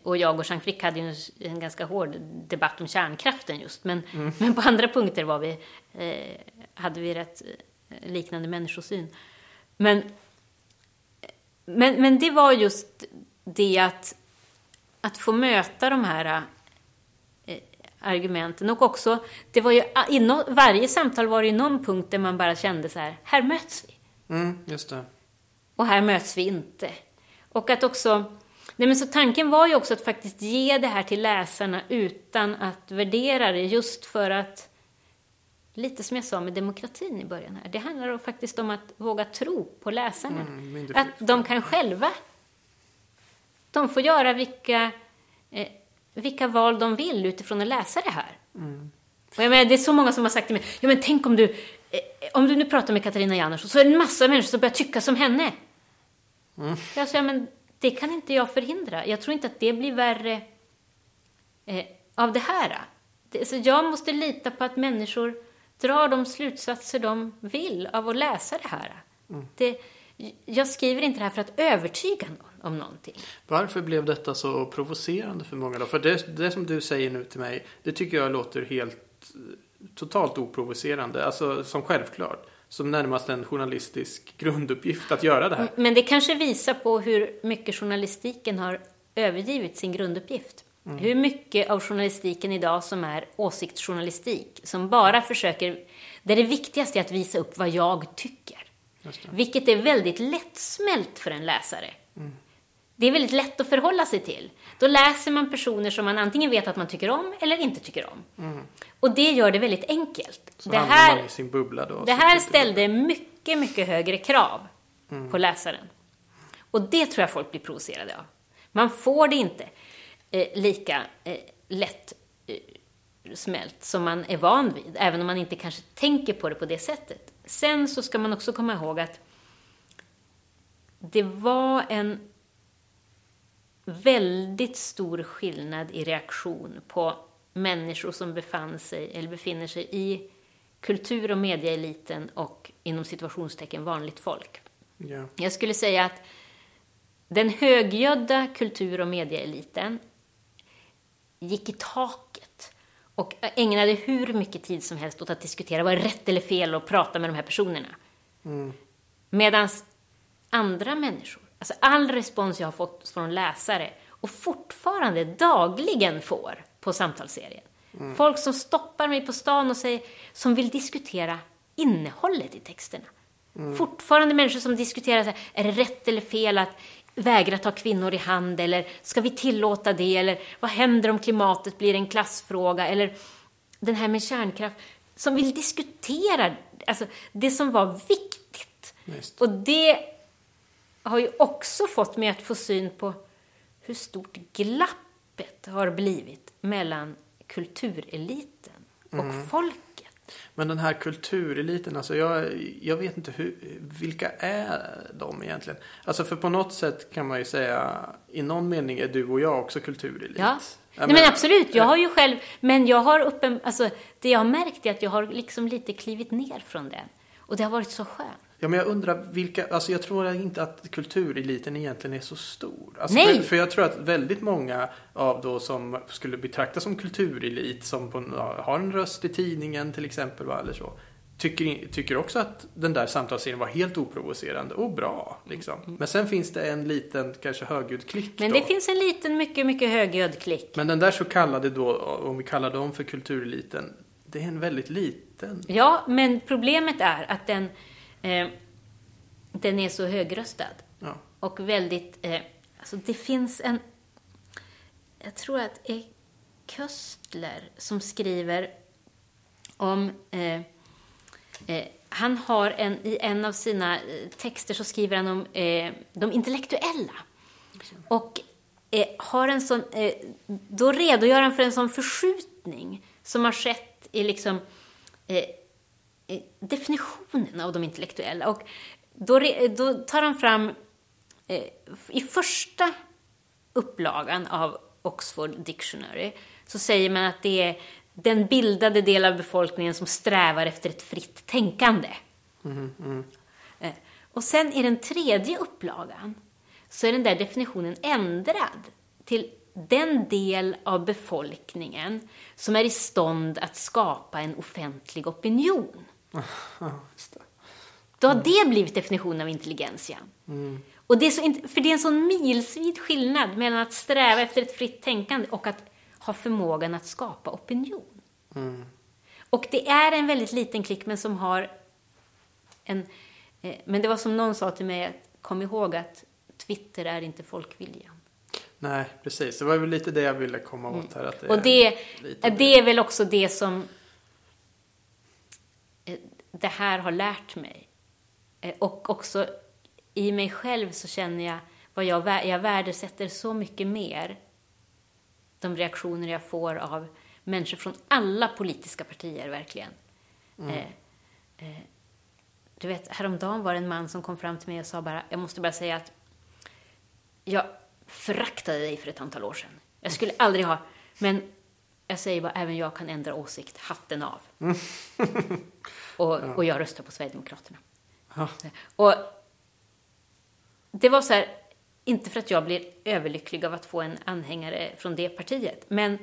och jag och Jean Frick hade ju en, en ganska hård debatt om kärnkraften just, men, men på andra punkter var vi, eh, hade vi rätt eh, liknande människosyn. Men, men, men det var just det att, att få möta de här eh, argumenten. Och också, det var ju, inom varje samtal var det ju någon punkt där man bara kände så här, här möts vi. Mm, just det. Och här möts vi inte. Och att också, nej men så tanken var ju också att faktiskt ge det här till läsarna utan att värdera det, just för att, lite som jag sa med demokratin i början här, det handlar faktiskt om att våga tro på läsarna. Mm, att de kan själva, de får göra vilka, eh, vilka val de vill utifrån att läsa det här. Och jag menar, det är så många som har sagt till mig, ja men tänk om du, eh, om du nu pratar med Katarina Janouch så är det en massa människor som börjar tycka som henne. Jag sa, ja men det kan inte jag förhindra. Jag tror inte att det blir värre eh, av det här. Det, så jag måste lita på att människor drar de slutsatser de vill av att läsa det här. Mm. Det, jag skriver inte det här för att övertyga någon om någonting. Varför blev detta så provocerande för många då? För det, det som du säger nu till mig, det tycker jag låter helt totalt oprovocerande, alltså som självklart. Som närmast en journalistisk grunduppgift att göra det här. Men det kanske visar på hur mycket journalistiken har övergivit sin grunduppgift. Mm. Hur mycket av journalistiken idag som är åsiktsjournalistik, som bara försöker, där det viktigaste är att visa upp vad jag tycker. Vilket är väldigt lättsmält för en läsare. Mm. Det är väldigt lätt att förhålla sig till. Då läser man personer som man antingen vet att man tycker om eller inte tycker om. Mm. Och det gör det väldigt enkelt. Så det här, man i sin bubbla då? Det här ställde mycket, mycket högre krav mm. på läsaren. Och det tror jag folk blir provocerade av. Man får det inte eh, lika eh, lätt eh, smält som man är van vid, även om man inte kanske tänker på det på det sättet. Sen så ska man också komma ihåg att det var en väldigt stor skillnad i reaktion på människor som befann sig eller befinner sig i kultur och medieeliten och inom situationstecken vanligt folk. Yeah. Jag skulle säga att den högljudda kultur och medieeliten gick i taket och ägnade hur mycket tid som helst åt att diskutera vad är rätt eller fel och prata med de här personerna. Mm. Medan andra människor, alltså all respons jag har fått från läsare och fortfarande dagligen får på samtalsserien. Mm. Folk som stoppar mig på stan och säger, som vill diskutera innehållet i texterna. Mm. Fortfarande människor som diskuterar, så här, är det rätt eller fel att vägra ta kvinnor i hand eller ska vi tillåta det eller vad händer om klimatet blir en klassfråga eller den här med kärnkraft som vill diskutera alltså, det som var viktigt. Just. Och det har ju också fått mig att få syn på hur stort glappet har blivit mellan kultureliten och mm. folket. Men den här kultureliten, alltså jag, jag vet inte hur, vilka är de egentligen? Alltså för på något sätt kan man ju säga, i någon mening är du och jag också kulturelit. Ja. Nej, men, men absolut, jag har ju själv, men jag har uppen, alltså det jag har märkt är att jag har liksom lite klivit ner från den. Och det har varit så skönt. Ja, men jag undrar vilka, alltså jag tror inte att kultureliten egentligen är så stor. Alltså Nej! För jag tror att väldigt många av då som skulle betraktas som kulturelit, som på, har en röst i tidningen till exempel, eller så. Tycker, tycker också att den där samtalsserien var helt oprovocerande och bra. Liksom. Mm. Men sen finns det en liten, kanske högljudd klick. Men det då. finns en liten, mycket, mycket högljudd klick. Men den där så kallade då, om vi kallar dem för kultureliten, det är en väldigt liten. Ja, men problemet är att den Eh, den är så högröstad. Ja. Och väldigt... Eh, alltså det finns en... Jag tror att det är Köstler som skriver om... Eh, eh, han har en, i en av sina eh, texter så skriver han om eh, de intellektuella. Och eh, har en sån, eh, då redogör han för en sån förskjutning som har skett i liksom eh, definitionen av de intellektuella. Och då, då tar han fram, eh, i första upplagan av Oxford Dictionary, så säger man att det är den bildade del av befolkningen som strävar efter ett fritt tänkande. Mm, mm. Eh, och sen i den tredje upplagan så är den där definitionen ändrad till den del av befolkningen som är i stånd att skapa en offentlig opinion. Då har det blivit definitionen av intelligensia. Mm. Och det är så, för det är en sån milsvid skillnad mellan att sträva efter ett fritt tänkande och att ha förmågan att skapa opinion. Mm. Och det är en väldigt liten klick, men som har en... Eh, men det var som någon sa till mig, kom ihåg att Twitter är inte folkviljan. Nej, precis. Det var väl lite det jag ville komma åt här. Att det och det, är, det är väl också det som det här har lärt mig. Eh, och också i mig själv så känner jag vad jag, jag värdesätter så mycket mer de reaktioner jag får av människor från alla politiska partier, verkligen. Mm. Eh, eh, du vet, häromdagen var det en man som kom fram till mig och sa bara, jag måste bara säga att jag föraktade dig för ett antal år sedan. Jag skulle aldrig ha Men jag säger bara, även jag kan ändra åsikt. Hatten av. och, och jag röstar på Sverigedemokraterna. Ja. Och det var så här, inte för att jag blir överlycklig av att få en anhängare från det partiet, men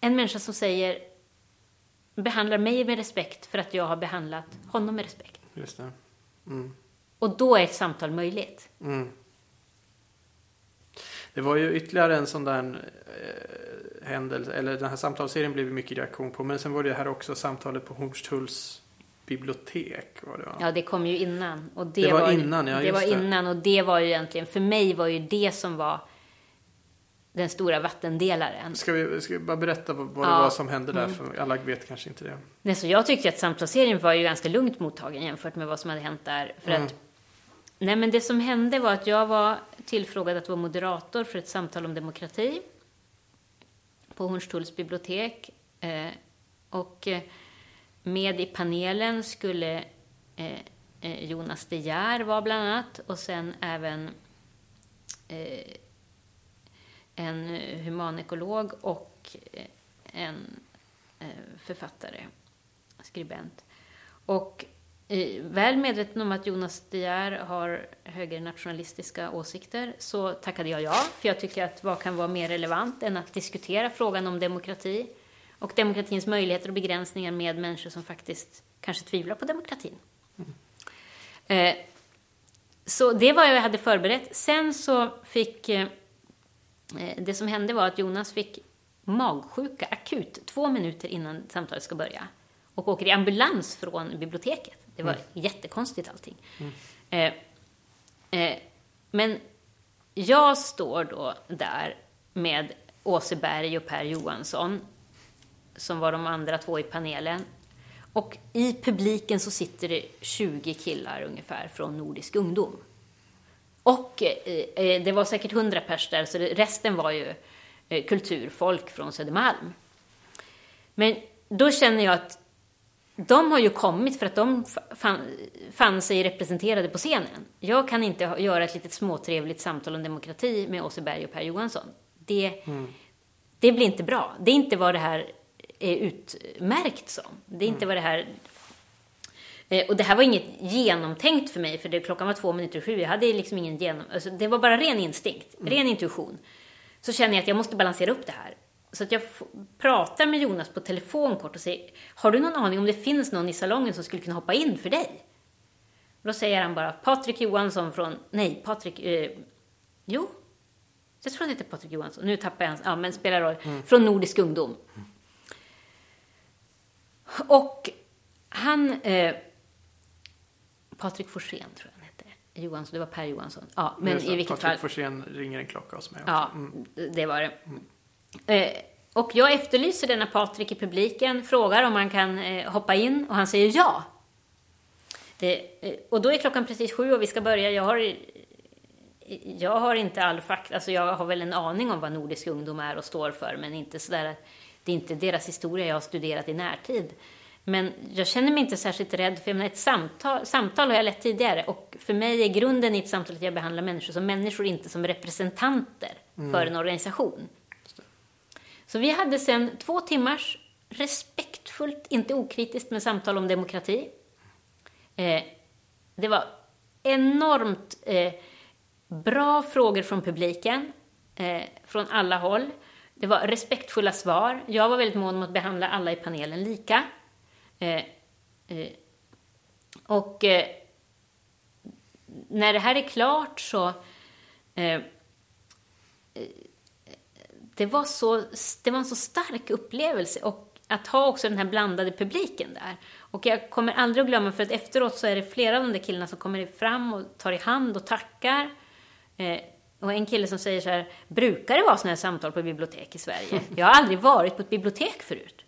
en människa som säger behandlar mig med respekt för att jag har behandlat honom med respekt. Just det. Mm. Och då är ett samtal möjligt. Mm. Det var ju ytterligare en sån där eh, händelse, eller den här samtalsserien blev mycket reaktion på. Men sen var det här också samtalet på Hornstulls bibliotek. Var det, va? Ja, det kom ju innan. Och det, Det var ju- innan, ja, Det var det. innan och det var ju egentligen, för mig var ju det som var den stora vattendelaren. Ska vi, ska vi bara berätta vad, vad det Ja. Mm. var som hände där? För alla vet kanske inte det. Nej, så jag tyckte att samtalsserien var ju ganska lugnt mottagen jämfört med vad som hade hänt där. För Mm. att, nej men det som hände var att jag var tillfrågad att vara moderator för ett samtal om demokrati på Hornstulls bibliotek. Eh, och eh, med i panelen skulle eh, Jonas De Geer vara bland annat och sen även en humanekolog och en författare, skribent. Och väl medveten om att Jonas De Geer har högernationalistiska åsikter så tackade jag ja, för jag tycker att vad kan vara mer relevant än att diskutera frågan om demokrati och demokratins möjligheter och begränsningar med människor som faktiskt kanske tvivlar på demokratin. Eh, så det var vad jag hade förberett. Sen så fick eh, Eh, Det som hände var att Jonas fick magsjuka akut två minuter innan samtalet ska börja och åker i ambulans från biblioteket. Det var jättekonstigt allting. Eh, eh, men jag står då där med Åse Berg och Per Johansson som var de andra två i panelen. Och i publiken så sitter det 20 killar ungefär från Nordisk ungdom. Och eh, eh, det var säkert 100 pers där, så det, resten var ju eh, kulturfolk från Södermalm. Men då känner jag att de har ju kommit för att de fa- fann, fann sig representerade på scenen. Jag kan inte göra ett litet småtrevligt samtal om demokrati med Åse Berg och Per Johansson. Det, det blir inte bra. Det är inte vad det här är utmärkt som. Det är inte vad det här Eh, Och det här var inget genomtänkt för mig, för det, klockan var två minuter sju. Jag hade liksom ingen genom... Alltså, det var bara ren instinkt, ren intuition. Så känner jag att jag måste balansera upp det här. Så att jag pratar med Jonas på telefon kort och säger, har du någon aning om det finns någon i salongen som skulle kunna hoppa in för dig? Och då säger han bara, Patrik Johansson från, nej, Patrik, eh, jo, jag tror han heter Patrik Johansson. Nu tappar jag hans, ja men spelar roll. Från Nordisk ungdom. Och han, eh, Patrik Forsén tror jag han hette. Johansson, det var Per Johansson. Ja, men i vilket Patrik fall. Forsén ringer en klocka hos mig också. Ja, Mm. det var det. Eh, och jag efterlyser denna Patrik i publiken, frågar om han kan eh, hoppa in och han säger ja. Det, eh, och då är klockan precis sju och vi ska börja. Jag har, jag har inte all fakta, alltså jag har väl en aning om vad Nordisk ungdom är och står för, men inte sådär det är inte deras historia jag har studerat i närtid. Men jag känner mig inte särskilt rädd, för jag menar, ett samtal, samtal har jag lett tidigare och för mig är grunden i ett samtal att jag behandlar människor som människor, inte som representanter för en organisation. Så vi hade sen två timmars respektfullt, inte okritiskt, med samtal om demokrati. Eh, det var enormt eh, bra frågor från publiken, eh, från alla håll. Det var respektfulla svar. Jag var väldigt mån om att behandla alla i panelen lika. Eh, eh, och eh, när det här är klart så eh, det var, så, det var en så stark upplevelse och att ha också den här blandade publiken där. Och jag kommer aldrig att glömma, för att efteråt så är det flera av de där killarna som kommer fram och tar i hand och tackar. Eh, och en kille som säger så här, brukar det vara sådana här samtal på bibliotek i Sverige? Jag har aldrig varit på ett bibliotek förut.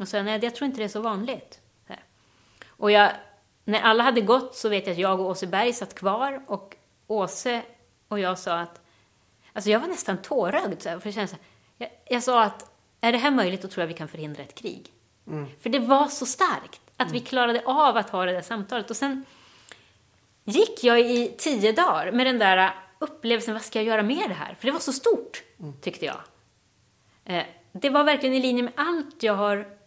Och så nej, jag tror inte det är så vanligt. Så. Och jag, när alla hade gått så vet jag att jag och Åse Berg satt kvar och Åse och jag sa att Alltså jag var nästan tårögd, så här, för kändes så här, jag, jag sa att är det här möjligt, då tror jag vi kan förhindra ett krig. För det var så starkt att vi klarade av att ha det där samtalet. Och sen gick jag i tio dagar med den där upplevelsen, vad ska jag göra med det här? För det var så stort, tyckte jag. Eh, det var verkligen i linje med allt jag har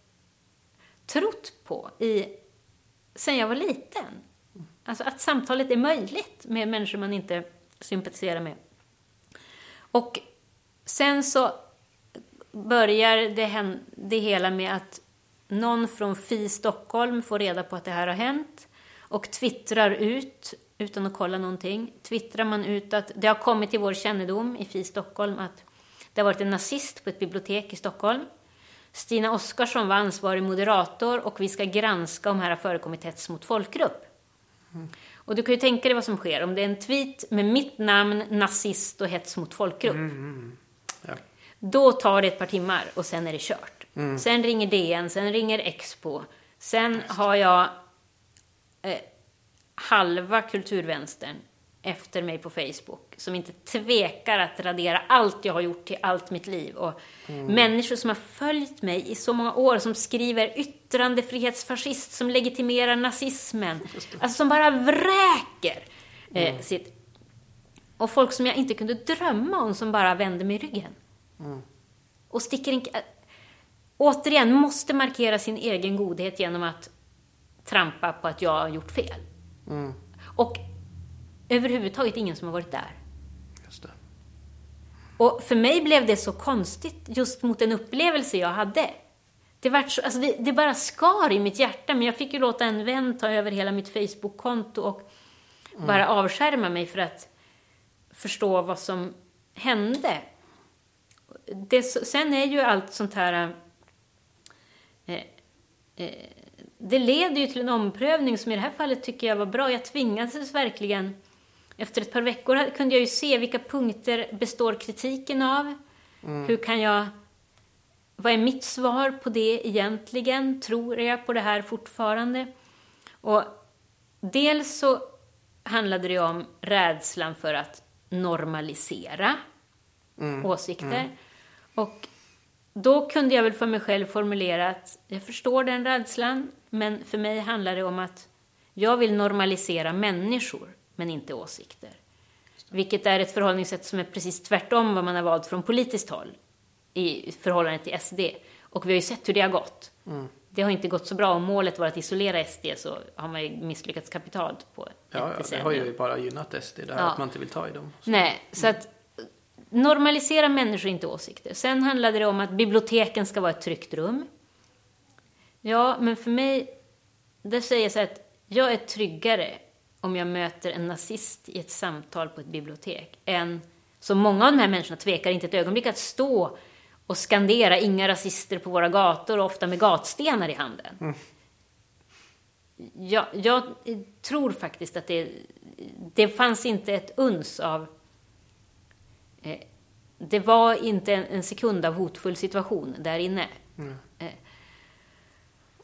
trott på i, sen jag var liten. Alltså att samtalet är möjligt med människor man inte sympatiserar med. Och sen så börjar det, det hela med att någon från Fi Stockholm får reda på att det här har hänt och twittrar ut, utan att kolla någonting, twittrar man ut att det har kommit till vår kännedom i Fi Stockholm att det har varit en nazist på ett bibliotek i Stockholm. Stina Oskarsson var ansvarig moderator och vi ska granska om här har förekommit hets mot folkgrupp. Mm. Och du kan ju tänka dig vad som sker om det är en tweet med mitt namn, nazist och hets mot folkgrupp. Mm, mm. Ja. Då tar det ett par timmar och sen är det kört. Mm. Sen ringer DN, sen ringer Expo. Sen har jag eh, halva kulturvänstern efter mig på Facebook som inte tvekar att radera allt jag har gjort till allt mitt liv. Och mm. Människor som har följt mig i så många år som skriver yttrandefrihetsfascist som legitimerar nazismen. Alltså som bara vräker eh, mm. sitt... Och folk som jag inte kunde drömma om som bara vände mig ryggen. Mm. Och sticker en... Återigen, måste markera sin egen godhet genom att trampa på att jag har gjort fel. Mm. Och överhuvudtaget ingen som har varit där. Just det. Och för mig blev det så konstigt just mot en upplevelse jag hade. Det, var så, alltså det, det, bara skar i mitt hjärta, men jag fick ju låta en vän ta över hela mitt Facebook-konto och mm. bara avskärma mig för att förstå vad som hände. Det, sen är ju allt sånt här... Eh, eh, det leder ju till en omprövning som i det här fallet tycker jag var bra. Jag tvingades verkligen efter ett par veckor kunde jag ju se vilka punkter består kritiken av. Mm. Hur kan jag... Vad är mitt svar på det egentligen? Tror jag på det här fortfarande? Och dels så handlade det om rädslan för att normalisera mm. åsikter. Mm. Och då kunde jag väl för mig själv formulera att jag förstår den rädslan, men för mig handlar det om att jag vill normalisera människor men inte åsikter. Vilket är ett förhållningssätt som är precis tvärtom vad man har valt från politiskt håll i förhållande till SD. Och vi har ju sett hur det har gått. Mm. Det har inte gått så bra. Om målet var att isolera SD så har man ju misslyckats kapitalt på Ja, ja det har ju bara gynnat SD, det här ja. att man inte vill ta i dem. Så. Nej, så att normalisera människor, inte åsikter. Sen handlade det om att biblioteken ska vara ett tryggt rum. Ja, men för mig, där säger jag så här att jag är tryggare om jag möter en nazist i ett samtal på ett bibliotek än så många av de här människorna tvekar inte ett ögonblick att stå och skandera inga rasister på våra gator, ofta med gatstenar i handen. Mm. Jag, jag, tror faktiskt att det, det fanns inte ett uns av... Eh, det var inte en, en, sekund av hotfull situation där inne. Mm. Eh,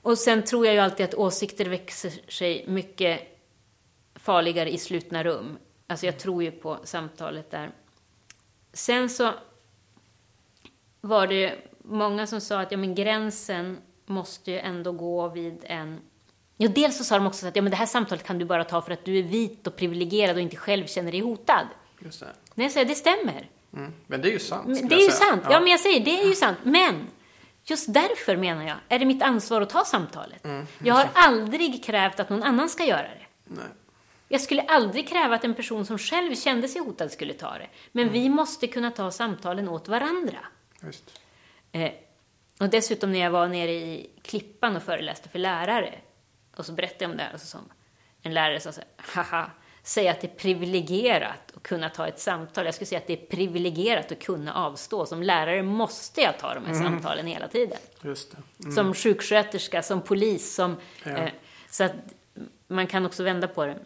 och sen tror jag ju alltid att åsikter växer sig mycket farligare i slutna rum. Alltså jag tror ju på samtalet där. Sen så var det många som sa att ja, men gränsen måste ju ändå gå vid en... Ja, dels så sa de också att ja, men det här samtalet kan du bara ta för att du är vit och privilegierad och inte själv känner dig hotad. Just det. Nej, jag säger det stämmer. Mm. Men det är ju sant. Det är ju sant. Ja. ja. men jag säger det är ju sant. Men just därför menar jag är det mitt ansvar att ta samtalet. Mm, jag har aldrig krävt att någon annan ska göra det. Nej. Jag skulle aldrig kräva att en person som själv kände sig hotad skulle ta det. Men mm. vi måste kunna ta samtalen åt varandra. Just. Eh, och dessutom när jag var nere i Klippan och föreläste för lärare och så berättade jag om det här och så sa en lärare sa så här, haha, säga att det är privilegierat att kunna ta ett samtal. Jag skulle säga att det är privilegierat att kunna avstå. Som lärare måste jag ta de här mm. samtalen hela tiden. Just det. Mm. Som sjuksköterska, som polis, som... Ja. Eh, så att man kan också vända på det.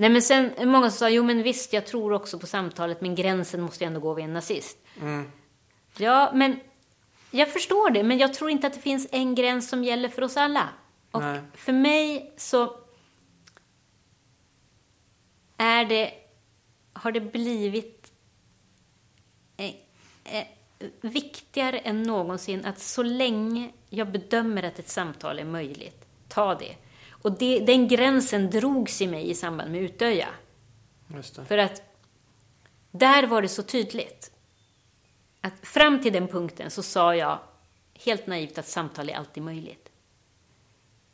Nej men sen, många som sa, jo men visst, jag tror också på samtalet, men gränsen måste ju ändå gå vid en nazist. Mm. Ja, men jag förstår det, men jag tror inte att det finns en gräns som gäller för oss alla. Och Nej. för mig så är det, har det blivit eh, eh, viktigare än någonsin att så länge jag bedömer att ett samtal är möjligt, ta det. Och det, den gränsen drogs i mig i samband med Utöja. För att där var det så tydligt. att fram till den punkten så sa jag helt naivt att samtal är alltid möjligt.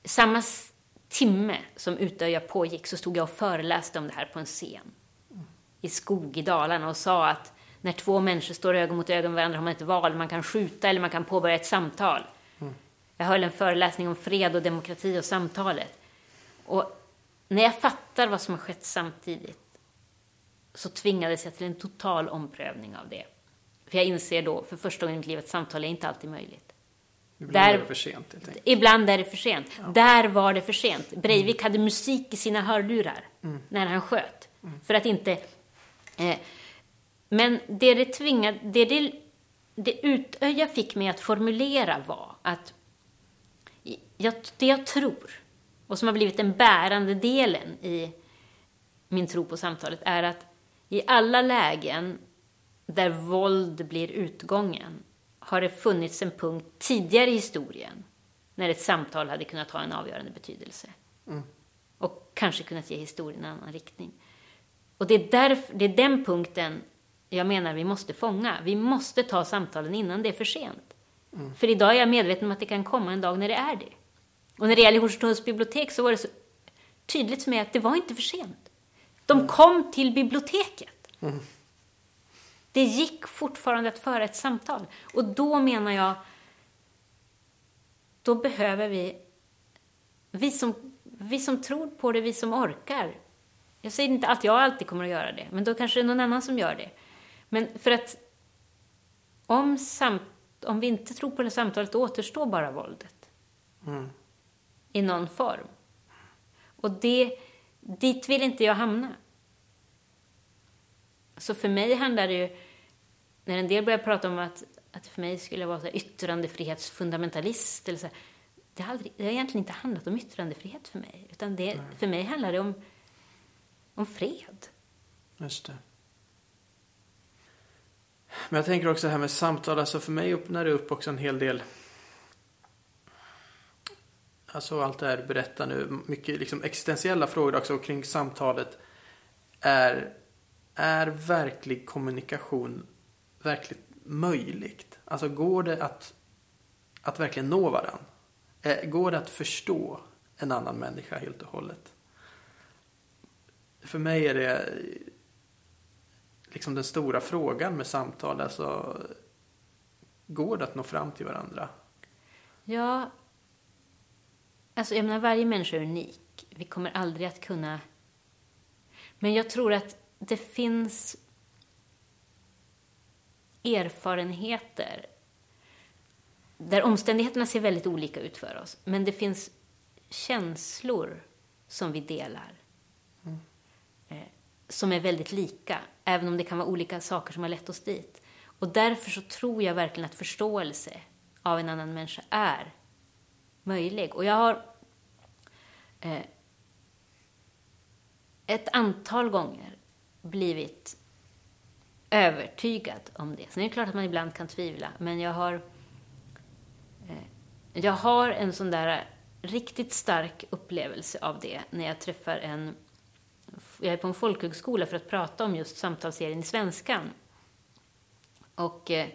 Samma timme som Utöja pågick så stod jag och föreläste om det här på en scen i skog i Dalarna och sa att när två människor står ögon mot ögon varandra har man ett val, man kan skjuta eller man kan påbörja ett samtal. Mm. Jag höll en föreläsning om fred och demokrati och samtalet. Och när jag fattar vad som har skett samtidigt så tvingades jag till en total omprövning av det. För jag inser då för första gången i mitt liv att samtal är inte alltid möjligt. Ibland Där, är det för sent. Ibland är det för sent. Ja. Där var det för sent. Breivik mm. hade musik i sina hörlurar mm. när han sköt. Mm. För att inte... Eh, men det det tvingade... Det, det, det Utöja fick mig att formulera var att jag, det jag tror, och som har blivit den bärande delen i min tro på samtalet, är att i alla lägen där våld blir utgången har det funnits en punkt tidigare i historien när ett samtal hade kunnat ha en avgörande betydelse. Mm. Och kanske kunnat ge historien en annan riktning. Och det är, därför, det är den punkten jag menar vi måste fånga. Vi måste ta samtalen innan det är för sent. Mm. För idag är jag medveten om att det kan komma en dag när det är det. Och när det gäller Horselsunds bibliotek så var det så tydligt för mig att det var inte för sent. De mm. kom till biblioteket. Mm. Det gick fortfarande att föra ett samtal. Och då menar jag, då behöver vi, vi som, vi som tror på det, vi som orkar. Jag säger inte att jag alltid kommer att göra det, men då kanske det är någon annan som gör det. Men för att om, samt, om vi inte tror på det samtalet, återstår bara våldet. Mm. I någon form. Och det, dit vill inte jag hamna. Så för mig handlar det ju när en del börjar prata om att, att för mig skulle vara så yttrandefrihetsfundamentalist, eller så, det, har aldrig, det har egentligen inte handlat om yttrandefrihet för mig. Utan det, för mig handlar det om, om fred. Just det. Men jag tänker också det här med samtal, alltså för mig öppnar det upp också en hel del Alltså allt det här du berättar nu, mycket liksom existentiella frågor också kring samtalet. Är, är verklig kommunikation verkligt möjligt? Alltså går det att, att verkligen nå varandra? Eh, går det att förstå en annan människa helt och hållet? För mig är det liksom den stora frågan med samtal. Alltså, går det att nå fram till varandra? Ja, alltså jag menar varje människa är unik. Vi kommer aldrig att kunna... Men jag tror att det finns erfarenheter där omständigheterna ser väldigt olika ut för oss. Men det finns känslor som vi delar. Mm. Eh, som är väldigt lika, även om det kan vara olika saker som har lett oss dit. Och därför så tror jag verkligen att förståelse av en annan människa är möjlig. Och jag har eh, ett antal gånger blivit övertygad om det. Sen är det klart att man ibland kan tvivla, men jag har, eh, jag har en sån där riktigt stark upplevelse av det när jag träffar en... Jag är på en folkhögskola för att prata om just samtalsserien i svenskan. Och eh,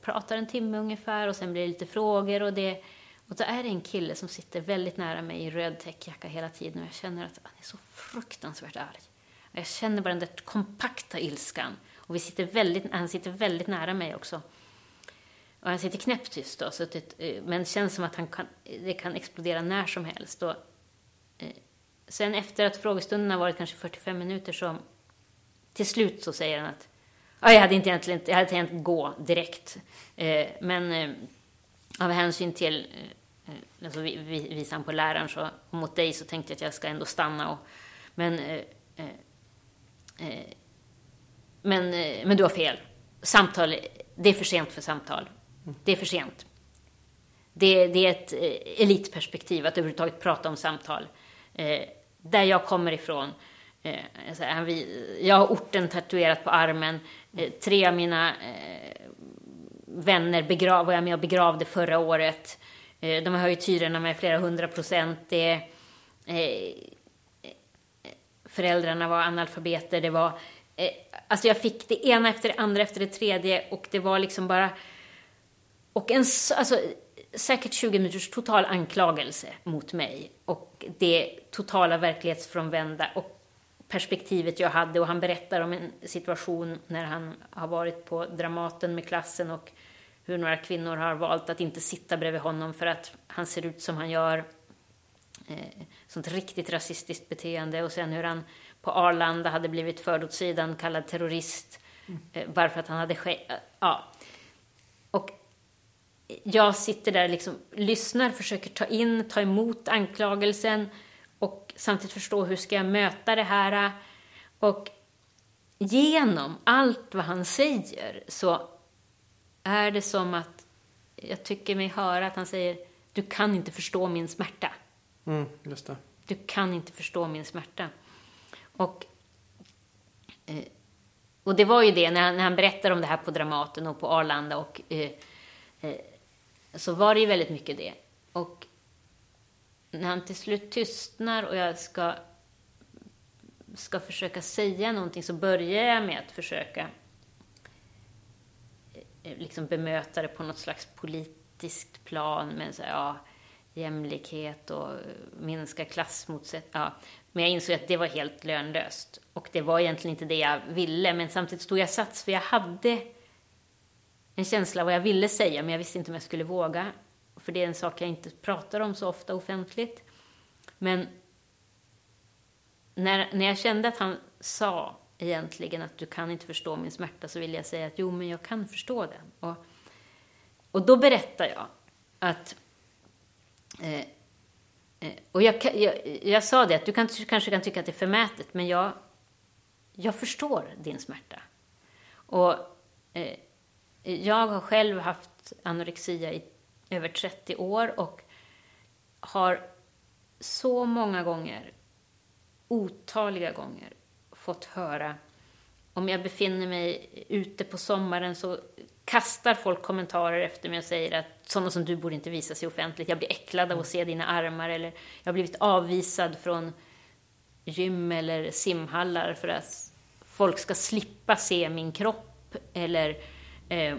pratar en timme ungefär och sen blir det lite frågor och det... Och då är det en kille som sitter väldigt nära mig i röd täckjacka hela tiden och jag känner att han är så fruktansvärt arg. Jag känner bara den där kompakta ilskan. Och vi sitter väldigt, han sitter väldigt nära mig också. Och han sitter knäpptyst då, så det, eh, men det känns som att han kan, det kan explodera när som helst. Och, sen efter att frågestunden har varit kanske 45 minuter så till slut så säger han att ja, jag hade inte egentligen, jag hade tänkt gå direkt. Eh, men eh, av hänsyn till eh, eh alltså, visan på läraren så, och mot dig så tänkte jag att jag ska ändå stanna. Och, men eh, eh, Eh, men, eh, men du har fel. Samtal, det är för sent för samtal. Det är för sent. Det, det är ett eh, elitperspektiv att överhuvudtaget prata om samtal. Eh, där jag kommer ifrån, eh, jag har orten tatuerat på armen. Eh, tre av mina vänner begrav, var jag med och begravde förra året. De har höjt hyrorna med flera hundra procent. Det, föräldrarna var analfabeter. Det var, eh, alltså jag fick det ena efter det andra efter det tredje och det var liksom bara... Och en, alltså, säkert 20 minuters total anklagelse mot mig och det totala verklighetsfrånvända och perspektivet jag hade och han berättar om en situation när han har varit på Dramaten med klassen och hur några kvinnor har valt att inte sitta bredvid honom för att han ser ut som han gör. Eh, sånt riktigt rasistiskt beteende och sen hur han på Arlanda hade blivit förd åt sidan, kallad terrorist, eh, bara för att han hade skägg. Ja. Och jag sitter där liksom, lyssnar, försöker ta in, ta emot anklagelsen och samtidigt förstå hur ska jag möta det här. Och genom allt vad han säger så är det som att jag tycker mig höra att han säger du kan inte förstå min smärta. Mm, just det. Du kan inte förstå min smärta. Och, eh, och det var ju det, när han, när han berättar om det här på Dramaten och på Arlanda och eh, eh, så var det ju väldigt mycket det. Och när han till slut tystnar och jag ska, ska försöka säga någonting så börjar jag med att försöka eh, liksom bemöta det på något slags politiskt plan med så här, ja, jämlikhet och eh, minska klassmotsättningar. Ja. Men jag insåg att det var helt lönlöst. Och det var egentligen inte det jag ville, men samtidigt stod jag sats för jag hade en känsla av vad jag ville säga, men jag visste inte om jag skulle våga. För det är en sak jag inte pratar om så ofta offentligt. Men när, när jag kände att han sa egentligen att du kan inte förstå min smärta så ville jag säga att jo, men jag kan förstå den. Och, och då berättar jag att eh, eh och jag, jag, jag, sa det att du kan, kanske kan tycka att det är förmätet, men jag, jag förstår din smärta. Och eh, jag har själv haft anorexia i över 30 år och har så många gånger, otaliga gånger, fått höra om jag befinner mig ute på sommaren så kastar folk kommentarer efter mig och säger att sådana som du borde inte visa sig offentligt. Jag blir äcklad av att se dina armar eller jag har blivit avvisad från gym eller simhallar för att folk ska slippa se min kropp eller eh,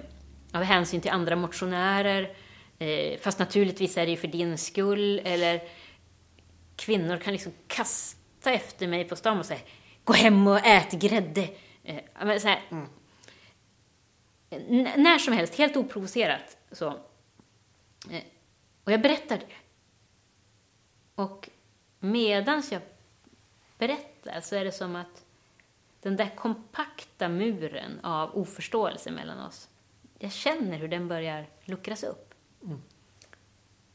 av hänsyn till andra motionärer. Eh, fast naturligtvis är det ju för din skull. Eller kvinnor kan liksom kasta efter mig på stan och säga gå hem och ät grädde. Eh, så här, mm. När som helst, helt oprovocerat. Så. Eh, och jag berättar det. Och medans jag berättar så är det som att den där kompakta muren av oförståelse mellan oss, jag känner hur den börjar luckras upp. Mm.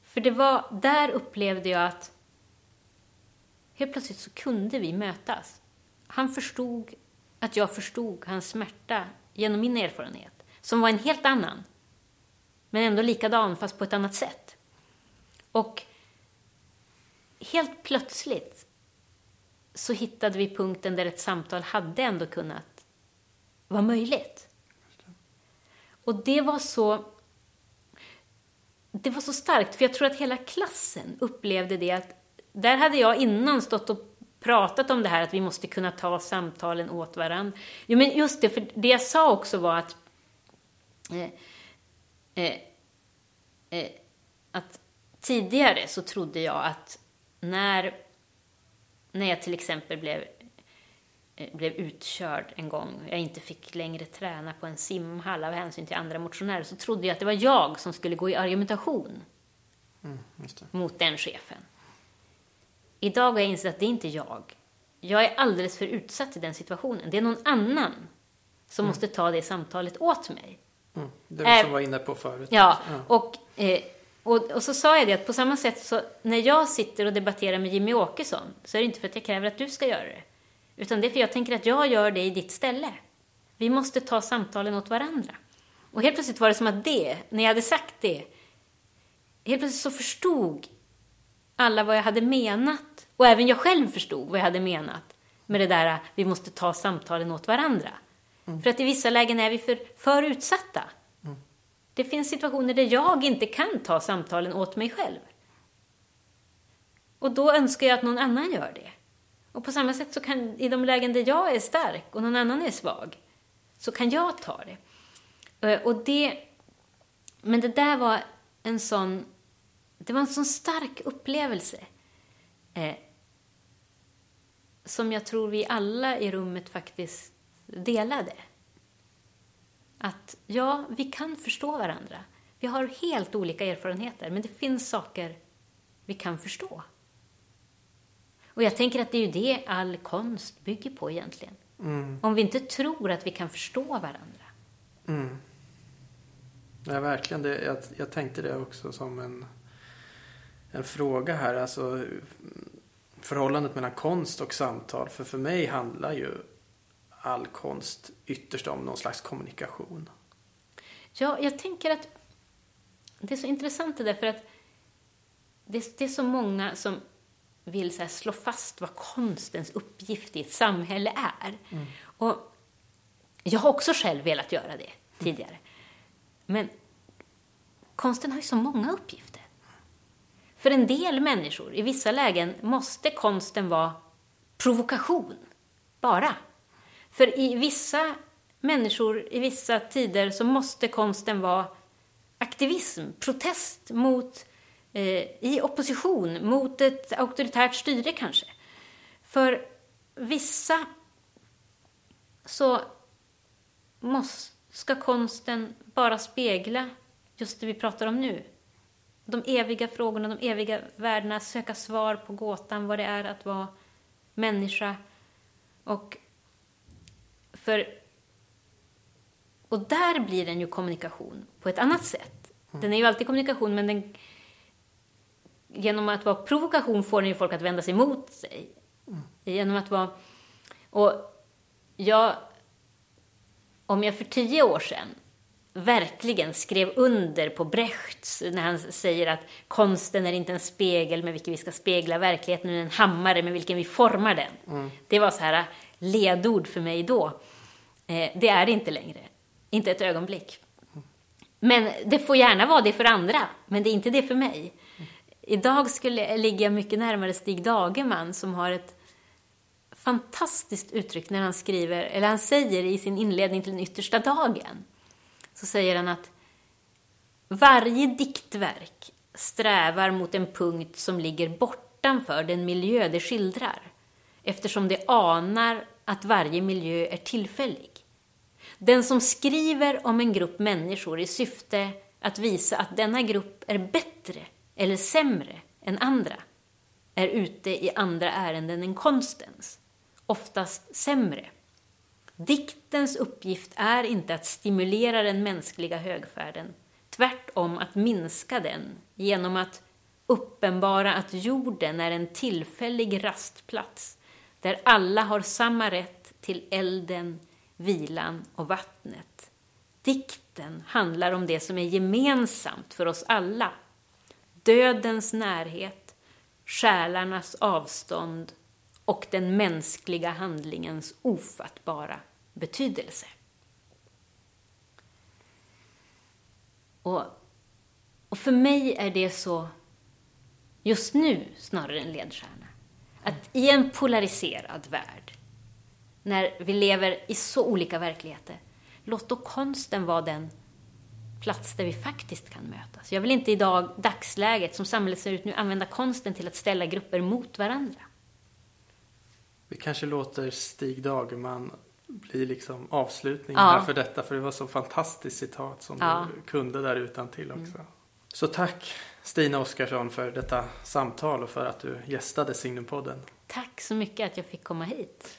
För det var, där upplevde jag att helt plötsligt så kunde vi mötas. Han förstod att jag förstod hans smärta genom min erfarenhet, som var en helt annan, men ändå likadan fast på ett annat sätt. Och helt plötsligt så hittade vi punkten där ett samtal hade ändå kunnat vara möjligt. Och det var så det var så starkt, för jag tror att hela klassen upplevde det att där hade jag innan stått och pratat om det här att vi måste kunna ta samtalen åt varandra. Jo, men just det, för det jag sa också var att eh, eh, eh, att tidigare så trodde jag att när, när jag till exempel blev Eh, blev utkörd en gång, jag inte fick längre träna på en simhall av hänsyn till andra motionärer, så trodde jag att det var jag som skulle gå i argumentation mm, mot den chefen. Idag har jag insett att det är inte jag. Jag är alldeles för utsatt i den situationen. Det är någon annan som mm. måste ta det samtalet åt mig. Mm, det var äh, som var inne på förut. Ja, ja. Och, eh, och, och, så sa jag det att på samma sätt så när jag sitter och debatterar med Jimmy Åkesson så är det inte för att jag kräver att du ska göra det. Utan det är för jag tänker att jag gör det i ditt ställe. Vi måste ta samtalen åt varandra. Och helt plötsligt var det som att det, när jag hade sagt det, helt plötsligt så förstod alla vad jag hade menat. Och även jag själv förstod vad jag hade menat med det där vi måste ta samtalen åt varandra. Mm. För att i vissa lägen är vi för, för utsatta. Det finns situationer där jag inte kan ta samtalen åt mig själv. Och då önskar jag att någon annan gör det. Och på samma sätt så kan i de lägen där jag är stark och någon annan är svag, så kan jag ta det. Eh, och det men det där var en sån, det var en sån stark upplevelse. Eh, som jag tror vi alla i rummet faktiskt delade. Att ja, vi kan förstå varandra. Vi har helt olika erfarenheter, men det finns saker vi kan förstå. Och jag tänker att det är ju det all konst bygger på egentligen. Mm. Om vi inte tror att vi kan förstå varandra. Mm. Ja, verkligen. Det, jag, jag tänkte det också som en, en fråga här. Alltså, förhållandet mellan konst och samtal. För för mig handlar ju all konst ytterst om någon slags kommunikation. Ja, jag tänker att det är så intressant det där för att det, det är så många som vill så slå fast vad konstens uppgift i ett samhälle är. Mm. Och jag har också själv velat göra det tidigare. Men konsten har ju så många uppgifter. För en del människor, i vissa lägen, måste konsten vara provokation. Bara. För i vissa människor, i vissa tider, så måste konsten vara aktivism, protest mot, eh, i opposition mot ett auktoritärt styre kanske. För vissa så måste, ska konsten bara spegla just det vi pratar om nu. De eviga frågorna, de eviga värdena, söka svar på gåtan vad det är att vara människa. Och för och där blir den ju kommunikation på ett annat sätt. Den är ju alltid kommunikation, men den, genom att vara provokation får den ju folk att vända sig mot sig. Genom att vara... Och jag... Om jag för tio år sedan verkligen skrev under på Brechts när han säger att konsten är inte en spegel med vilken vi ska spegla verkligheten, utan en hammare med vilken vi formar den. Mm. Det var så här ledord för mig då. Eh, det är det inte längre. Inte ett ögonblick. Men det får gärna vara det för andra, men det är inte det för mig. Idag skulle jag ligga mycket närmare Stig Dagerman som har ett fantastiskt uttryck när han skriver, eller han säger i sin inledning till den yttersta dagen så säger han att varje diktverk strävar mot en punkt som ligger bortanför den miljö det skildrar, eftersom det anar att varje miljö är tillfällig. Den som skriver om en grupp människor i syfte att visa att denna grupp är bättre eller sämre än andra är ute i andra ärenden än konstens, oftast sämre. Diktens uppgift är inte att stimulera den mänskliga högfärden, tvärtom att minska den genom att uppenbara att jorden är en tillfällig rastplats där alla har samma rätt till elden, vilan och vattnet. Dikten handlar om det som är gemensamt för oss alla. Dödens närhet, själarnas avstånd och den mänskliga handlingens ofattbara betydelse. Och, och för mig är det så, just nu, snarare en ledstjärna. Att i en polariserad värld, när vi lever i så olika verkligheter, låt då konsten vara den plats där vi faktiskt kan mötas. Jag vill inte i dag, dagsläget, som samhället ser ut nu, använda konsten till att ställa grupper mot varandra. Vi kanske låter Stig Dagerman bli liksom avslutningen ja. här för detta. För det var så fantastiskt citat som ja. du kunde där utan till också. Mm. Så tack Stina Oskarsson för detta samtal och för att du gästade Signumpodden. Tack så mycket att jag fick komma hit.